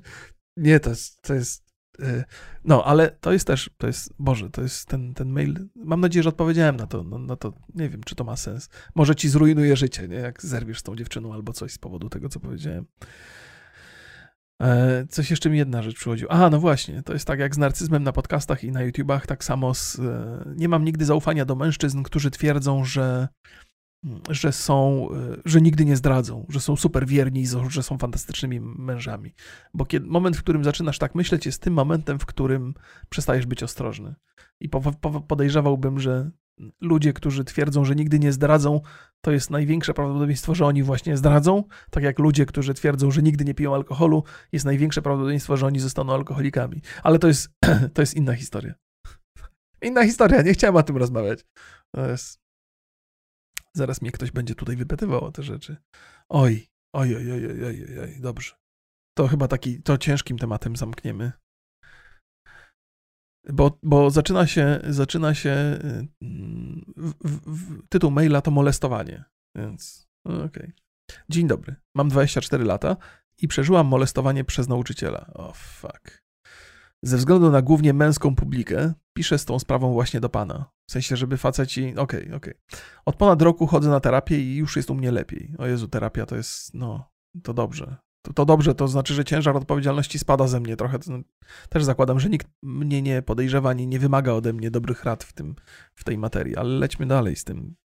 nie, to jest, to jest e, no, ale to jest też, to jest, Boże, to jest ten, ten mail. Mam nadzieję, że odpowiedziałem na to, no, na to. Nie wiem, czy to ma sens. Może ci zrujnuje życie, nie? Jak zerwiesz z tą dziewczyną albo coś z powodu tego, co powiedziałem. E, coś jeszcze mi jedna rzecz przychodziła. Aha, no właśnie, to jest tak jak z narcyzmem na podcastach i na YouTubach, tak samo z, e, nie mam nigdy zaufania do mężczyzn, którzy twierdzą, że że są, e, że nigdy nie zdradzą, że są super wierni, że są fantastycznymi mężami. Bo kiedy, moment, w którym zaczynasz tak myśleć, jest tym momentem, w którym przestajesz być ostrożny. I po, po, podejrzewałbym, że ludzie, którzy twierdzą, że nigdy nie zdradzą, to jest największe prawdopodobieństwo, że oni właśnie zdradzą. Tak jak ludzie, którzy twierdzą, że nigdy nie piją alkoholu, jest największe prawdopodobieństwo, że oni zostaną alkoholikami. Ale to jest, to jest inna historia. Inna historia, nie chciałem o tym rozmawiać. To jest Zaraz mnie ktoś będzie tutaj wypytywał o te rzeczy. Oj, oj, oj, oj, oj, oj, oj, dobrze. To chyba taki, to ciężkim tematem zamkniemy. Bo, bo zaczyna się, zaczyna się mm, w, w, w, tytuł maila to molestowanie, więc okej. Okay. Dzień dobry, mam 24 lata i przeżyłam molestowanie przez nauczyciela. O oh, fuck. Ze względu na głównie męską publikę, piszę z tą sprawą właśnie do pana. W sensie, żeby faceci. Okej, okay, okej. Okay. Od ponad roku chodzę na terapię i już jest u mnie lepiej. O Jezu, terapia to jest. No, to dobrze to, to dobrze, to znaczy, że ciężar odpowiedzialności spada ze mnie trochę. Też zakładam, że nikt mnie nie podejrzewa, ani nie wymaga ode mnie dobrych rad w, tym, w tej materii, ale lećmy dalej z tym.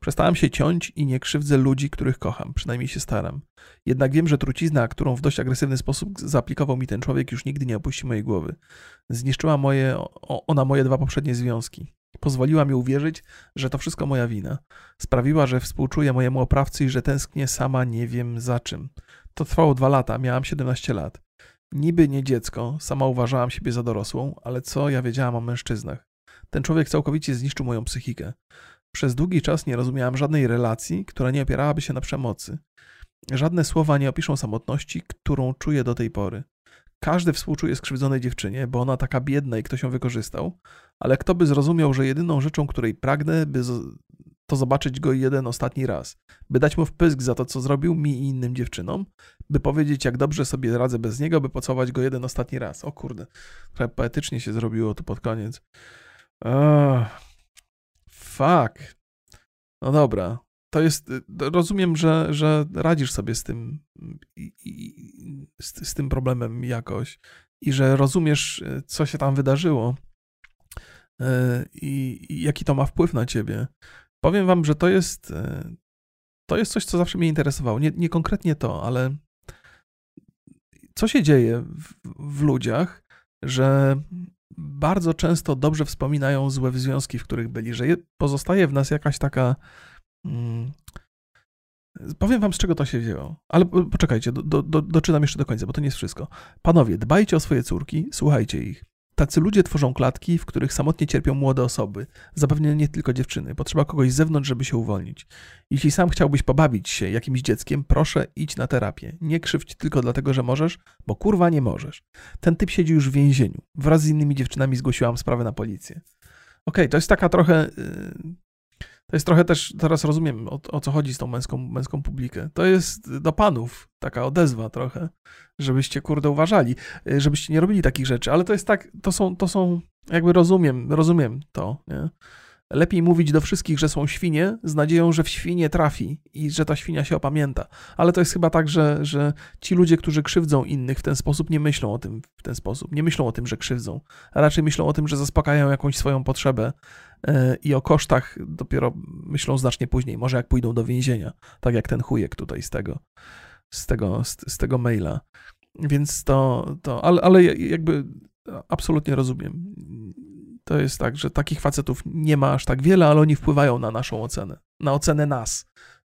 Przestałem się ciąć i nie krzywdzę ludzi, których kocham, przynajmniej się staram. Jednak wiem, że trucizna, którą w dość agresywny sposób zaaplikował mi ten człowiek, już nigdy nie opuści mojej głowy. Zniszczyła moje, ona moje dwa poprzednie związki. Pozwoliła mi uwierzyć, że to wszystko moja wina. Sprawiła, że współczuję mojemu oprawcy i że tęsknię sama nie wiem za czym. To trwało dwa lata, miałam 17 lat. Niby nie dziecko, sama uważałam siebie za dorosłą, ale co ja wiedziałam o mężczyznach? Ten człowiek całkowicie zniszczył moją psychikę. Przez długi czas nie rozumiałam żadnej relacji, która nie opierałaby się na przemocy. Żadne słowa nie opiszą samotności, którą czuję do tej pory. Każdy współczuje skrzywdzonej dziewczynie, bo ona taka biedna i ktoś ją wykorzystał, ale kto by zrozumiał, że jedyną rzeczą, której pragnę, by to zobaczyć go jeden ostatni raz, by dać mu wpysk za to, co zrobił mi i innym dziewczynom, by powiedzieć, jak dobrze sobie radzę bez niego, by pocałować go jeden ostatni raz. O kurde, trochę poetycznie się zrobiło tu pod koniec. Oh, fuck. No dobra, to jest, rozumiem, że, że radzisz sobie z tym, z, z tym problemem jakoś i że rozumiesz, co się tam wydarzyło e, i, i jaki to ma wpływ na ciebie. Powiem wam, że to jest, to jest coś, co zawsze mnie interesowało. Nie, nie konkretnie to, ale co się dzieje w, w ludziach, że bardzo często dobrze wspominają złe związki, w których byli, że pozostaje w nas jakaś taka. Hmm, powiem wam, z czego to się wzięło. Ale poczekajcie, do, do, doczytam jeszcze do końca, bo to nie jest wszystko. Panowie, dbajcie o swoje córki, słuchajcie ich. Tacy ludzie tworzą klatki, w których samotnie cierpią młode osoby, zapewne nie tylko dziewczyny. Potrzeba kogoś z zewnątrz, żeby się uwolnić. Jeśli sam chciałbyś pobawić się jakimś dzieckiem, proszę idź na terapię. Nie krzywdź tylko dlatego, że możesz, bo kurwa nie możesz. Ten typ siedzi już w więzieniu. Wraz z innymi dziewczynami zgłosiłam sprawę na policję. Okej, okay, to jest taka trochę yy, to jest trochę też, teraz rozumiem o, o, co chodzi z tą męską, męską publikę. To jest do panów taka odezwa trochę, żebyście kurde uważali, y, żebyście nie robili takich rzeczy, ale to jest tak, to są, to są jakby rozumiem, rozumiem to, nie? Lepiej mówić do wszystkich, że są świnie, z nadzieją, że w świnie trafi i że ta świnia się opamięta. Ale to jest chyba tak, że, że ci ludzie, którzy krzywdzą innych w ten sposób, nie myślą o tym w ten sposób. Nie myślą o tym, że krzywdzą, a raczej myślą o tym, że zaspokajają jakąś swoją potrzebę i o kosztach dopiero myślą znacznie później. Może jak pójdą do więzienia, tak jak ten chujek tutaj z tego, z tego, z, z tego maila. Więc to, to ale, ale jakby absolutnie rozumiem to jest tak, że takich facetów nie ma aż tak wiele, ale oni wpływają na naszą ocenę, na ocenę nas,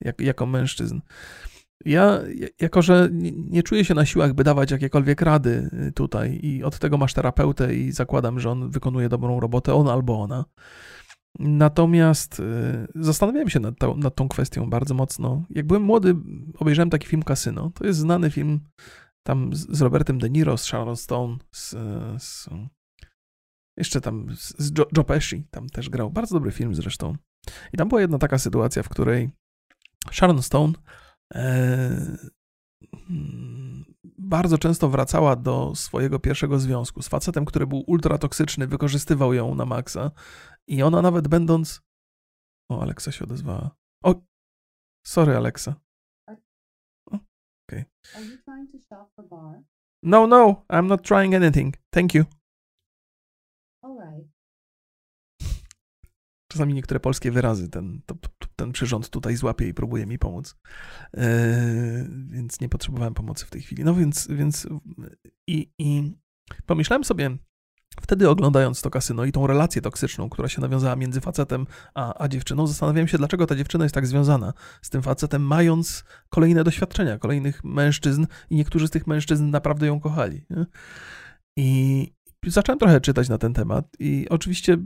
jak, jako mężczyzn. Ja, jako że nie czuję się na siłach, by dawać jakiekolwiek rady y, tutaj, i od tego masz terapeutę, i zakładam, że on wykonuje dobrą robotę, on albo ona. Natomiast y, zastanawiałem się nad, nad tą kwestią bardzo mocno. Jak byłem młody, obejrzałem taki film Casino. To jest znany film tam z Robertem De Niro, z Sharon Stone, z, z jeszcze tam z Joe, Joe Pesci tam też grał. Bardzo dobry film zresztą. I tam była jedna taka sytuacja, w której Sharon Stone bardzo często wracała do swojego pierwszego związku z facetem, który był ultratoksyczny, wykorzystywał ją na maksa i ona nawet będąc... O, Alexa się odezwała. O, sorry Alexa. Okej. Okay. No, no, I'm not trying anything. Thank you. Czasami niektóre polskie wyrazy ten, to, ten przyrząd tutaj złapie i próbuje mi pomóc. Yy, więc nie potrzebowałem pomocy w tej chwili. No więc, więc i, i pomyślałem sobie, Wtedy oglądając to kasyno i tą relację toksyczną, która się nawiązała między facetem a, a dziewczyną, zastanawiałem się, dlaczego ta dziewczyna jest tak związana z tym facetem, mając kolejne doświadczenia, kolejnych mężczyzn i niektórzy z tych mężczyzn naprawdę ją kochali. Nie? I, zacząłem trochę czytać na ten temat i oczywiście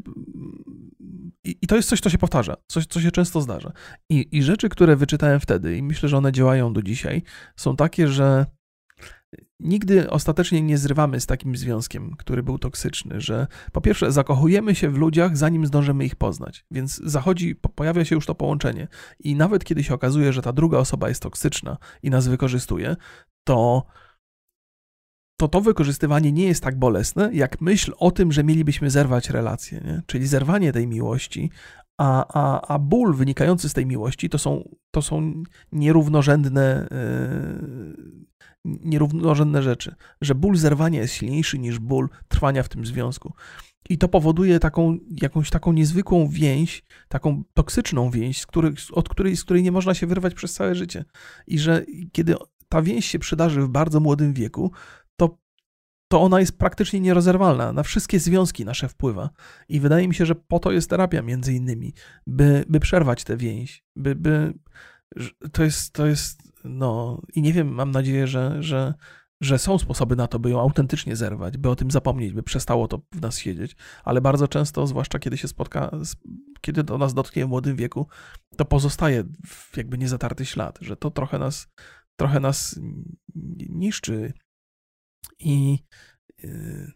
i, to jest coś, co się powtarza, coś, co się często zdarza. I, I rzeczy, które wyczytałem wtedy i myślę, że one działają do dzisiaj, są takie, że nigdy ostatecznie nie zrywamy z takim związkiem, który był toksyczny, że po pierwsze zakochujemy się w ludziach, zanim zdążymy ich poznać, więc zachodzi, pojawia się już to połączenie i nawet kiedy się okazuje, że ta druga osoba jest toksyczna i nas wykorzystuje, to to to wykorzystywanie nie jest tak bolesne, jak myśl o tym, że mielibyśmy zerwać relację, nie? czyli zerwanie tej miłości, a, a, a ból wynikający z tej miłości to są, to są nierównorzędne, yy, nierównorzędne rzeczy, że ból zerwania jest silniejszy niż ból trwania w tym związku. I to powoduje taką, jakąś taką niezwykłą więź, taką toksyczną więź, od której, z której nie można się wyrwać przez całe życie. I że kiedy ta więź się przydarzy w bardzo młodym wieku, to ona jest praktycznie nierozerwalna. Na wszystkie związki nasze wpływa. I wydaje mi się, że po to jest terapia między innymi, by, by przerwać tę więź, by, by to jest, to jest, no i nie wiem, mam nadzieję, że, że, że są sposoby na to, by ją autentycznie zerwać, by o tym zapomnieć, by przestało to w nas siedzieć, ale bardzo często, zwłaszcza kiedy się spotka, kiedy to nas dotknie w młodym wieku, to pozostaje jakby niezatarty ślad, że to trochę nas, trochę nas niszczy i yy,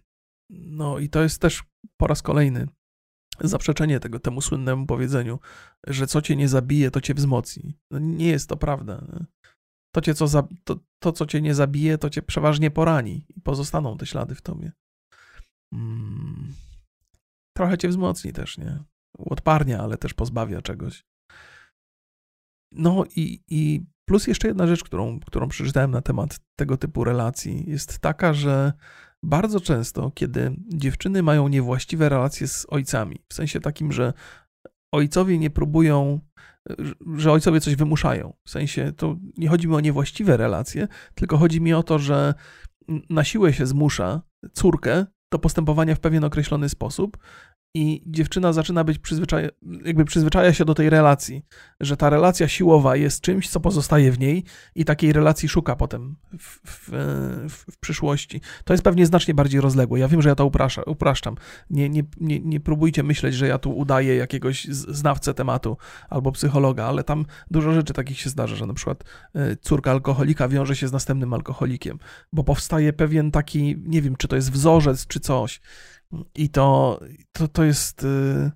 no i to jest też po raz kolejny zaprzeczenie tego, temu słynnemu powiedzeniu, że co cię nie zabije, to cię wzmocni. No nie jest to prawda. To, cię co za, to, to, co cię nie zabije, to cię przeważnie porani i pozostaną te ślady w tobie. Hmm. Trochę cię wzmocni też, nie? Odparnia, ale też pozbawia czegoś. No i, i plus jeszcze jedna rzecz, którą, którą przeczytałem na temat tego typu relacji, jest taka, że bardzo często, kiedy dziewczyny mają niewłaściwe relacje z ojcami, w sensie takim, że ojcowie nie próbują, że ojcowie coś wymuszają. W sensie to nie chodzi mi o niewłaściwe relacje, tylko chodzi mi o to, że na siłę się zmusza córkę do postępowania w pewien określony sposób i dziewczyna zaczyna być przyzwyczaja, jakby przyzwyczaja się do tej relacji, że ta relacja siłowa jest czymś, co pozostaje w niej i takiej relacji szuka potem w, w, w, przyszłości. To jest pewnie znacznie bardziej rozległe. Ja wiem, że ja to uprasza, upraszczam. Nie, nie, nie, nie próbujcie myśleć, że ja tu udaję jakiegoś znawcę tematu albo psychologa, ale tam dużo rzeczy takich się zdarza, że na przykład e, córka alkoholika wiąże się z następnym alkoholikiem, bo powstaje pewien taki, nie wiem, czy to jest wzorzec, czy coś, i to, to, to jest. Y,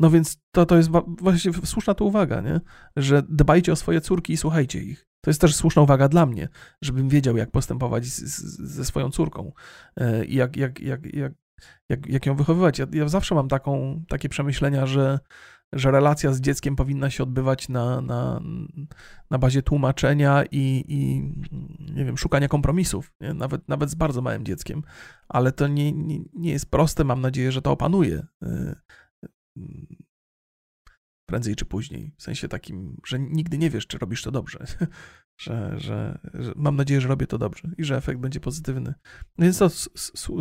no więc to, to jest właśnie słuszna to uwaga, nie? że dbajcie o swoje córki i słuchajcie ich. To jest też słuszna uwaga dla mnie, żebym wiedział, jak postępować z, z, ze swoją córką y, i jak, jak, jak, jak, jak, jak ją wychowywać. Ja, ja zawsze mam taką, takie przemyślenia, że że relacja z dzieckiem powinna się odbywać na, na, na bazie tłumaczenia i, i nie wiem, szukania kompromisów, nie? Nawet, nawet z bardzo małym dzieckiem, ale to nie, nie, nie jest proste, mam nadzieję, że to opanuje y, prędzej czy później, w sensie takim, że nigdy nie wiesz, czy robisz to dobrze, że, że, że mam nadzieję, że robię to dobrze i że efekt będzie pozytywny. Więc to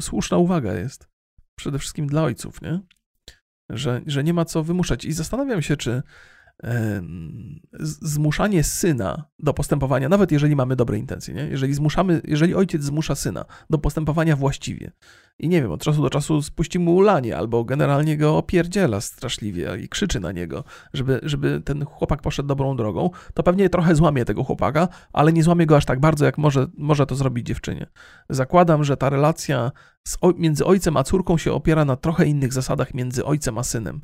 słuszna uwaga jest, przede wszystkim dla ojców, nie? Że, że nie ma co wymuszać. I zastanawiam się, czy zmuszanie syna do postępowania, nawet jeżeli mamy dobre intencje, nie? Jeżeli, zmuszamy, jeżeli ojciec zmusza syna do postępowania właściwie i nie wiem, od czasu do czasu spuści mu ulanie albo generalnie go opierdziela straszliwie i krzyczy na niego, żeby, żeby ten chłopak poszedł dobrą drogą, to pewnie trochę złamie tego chłopaka, ale nie złamie go aż tak bardzo, jak może, może to zrobić dziewczynie. Zakładam, że ta relacja z, między ojcem a córką się opiera na trochę innych zasadach między ojcem a synem.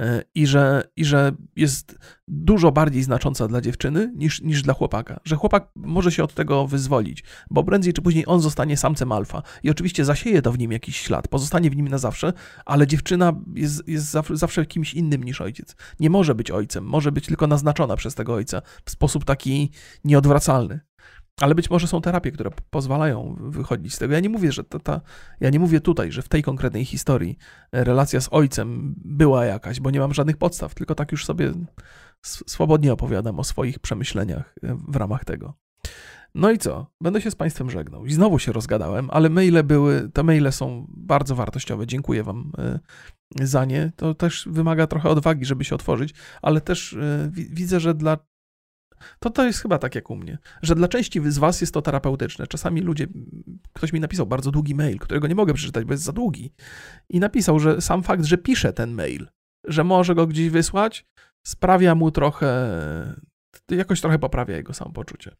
E, i że, i że jest dużo bardziej znacząca dla dziewczyny niż, niż dla chłopaka. Że chłopak może się od tego wyzwolić, bo prędzej czy później on zostanie samcem alfa. I oczywiście zasieje to w nim jakiś ślad, pozostanie w nim na zawsze, ale dziewczyna jest, jest zawsze kimś innym niż ojciec. Nie może być ojcem, może być tylko naznaczona przez tego ojca w sposób taki nieodwracalny. Ale być może są terapie, które pozwalają wychodzić z tego. Ja nie mówię, że to ta, ja nie mówię tutaj, że w tej konkretnej historii relacja z ojcem była jakaś, bo nie mam żadnych podstaw, tylko tak już sobie swobodnie opowiadam o swoich przemyśleniach e, w ramach tego. No i co? Będę się z Państwem żegnał. I znowu się rozgadałem, ale maile były, te maile są bardzo wartościowe. Dziękuję Wam e, za nie. To też wymaga trochę odwagi, żeby się otworzyć, ale też e, widzę, że dla to to jest chyba tak jak u mnie, że dla części z was jest to terapeutyczne. Czasami ludzie, ktoś mi napisał bardzo długi mail, którego nie mogę przeczytać, bo jest za długi. I napisał, że sam fakt, że pisze ten mail, że może go gdzieś wysłać, sprawia mu trochę, jakoś trochę poprawia jego samopoczucie.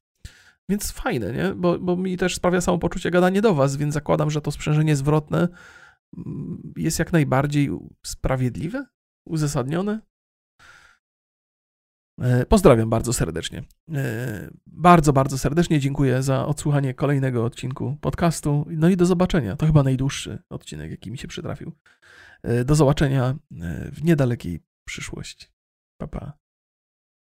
Więc fajne, nie? Bo, bo mi też sprawia samopoczucie gadanie do was, więc zakładam, że to sprzężenie zwrotne mm, jest jak najbardziej sprawiedliwe, uzasadnione. E, pozdrawiam bardzo serdecznie. E, bardzo, bardzo serdecznie dziękuję za odsłuchanie kolejnego odcinku podcastu. No i do zobaczenia. To chyba najdłuższy odcinek, jaki mi się przytrafił. E, do zobaczenia w niedalekiej przyszłości. Pa, pa.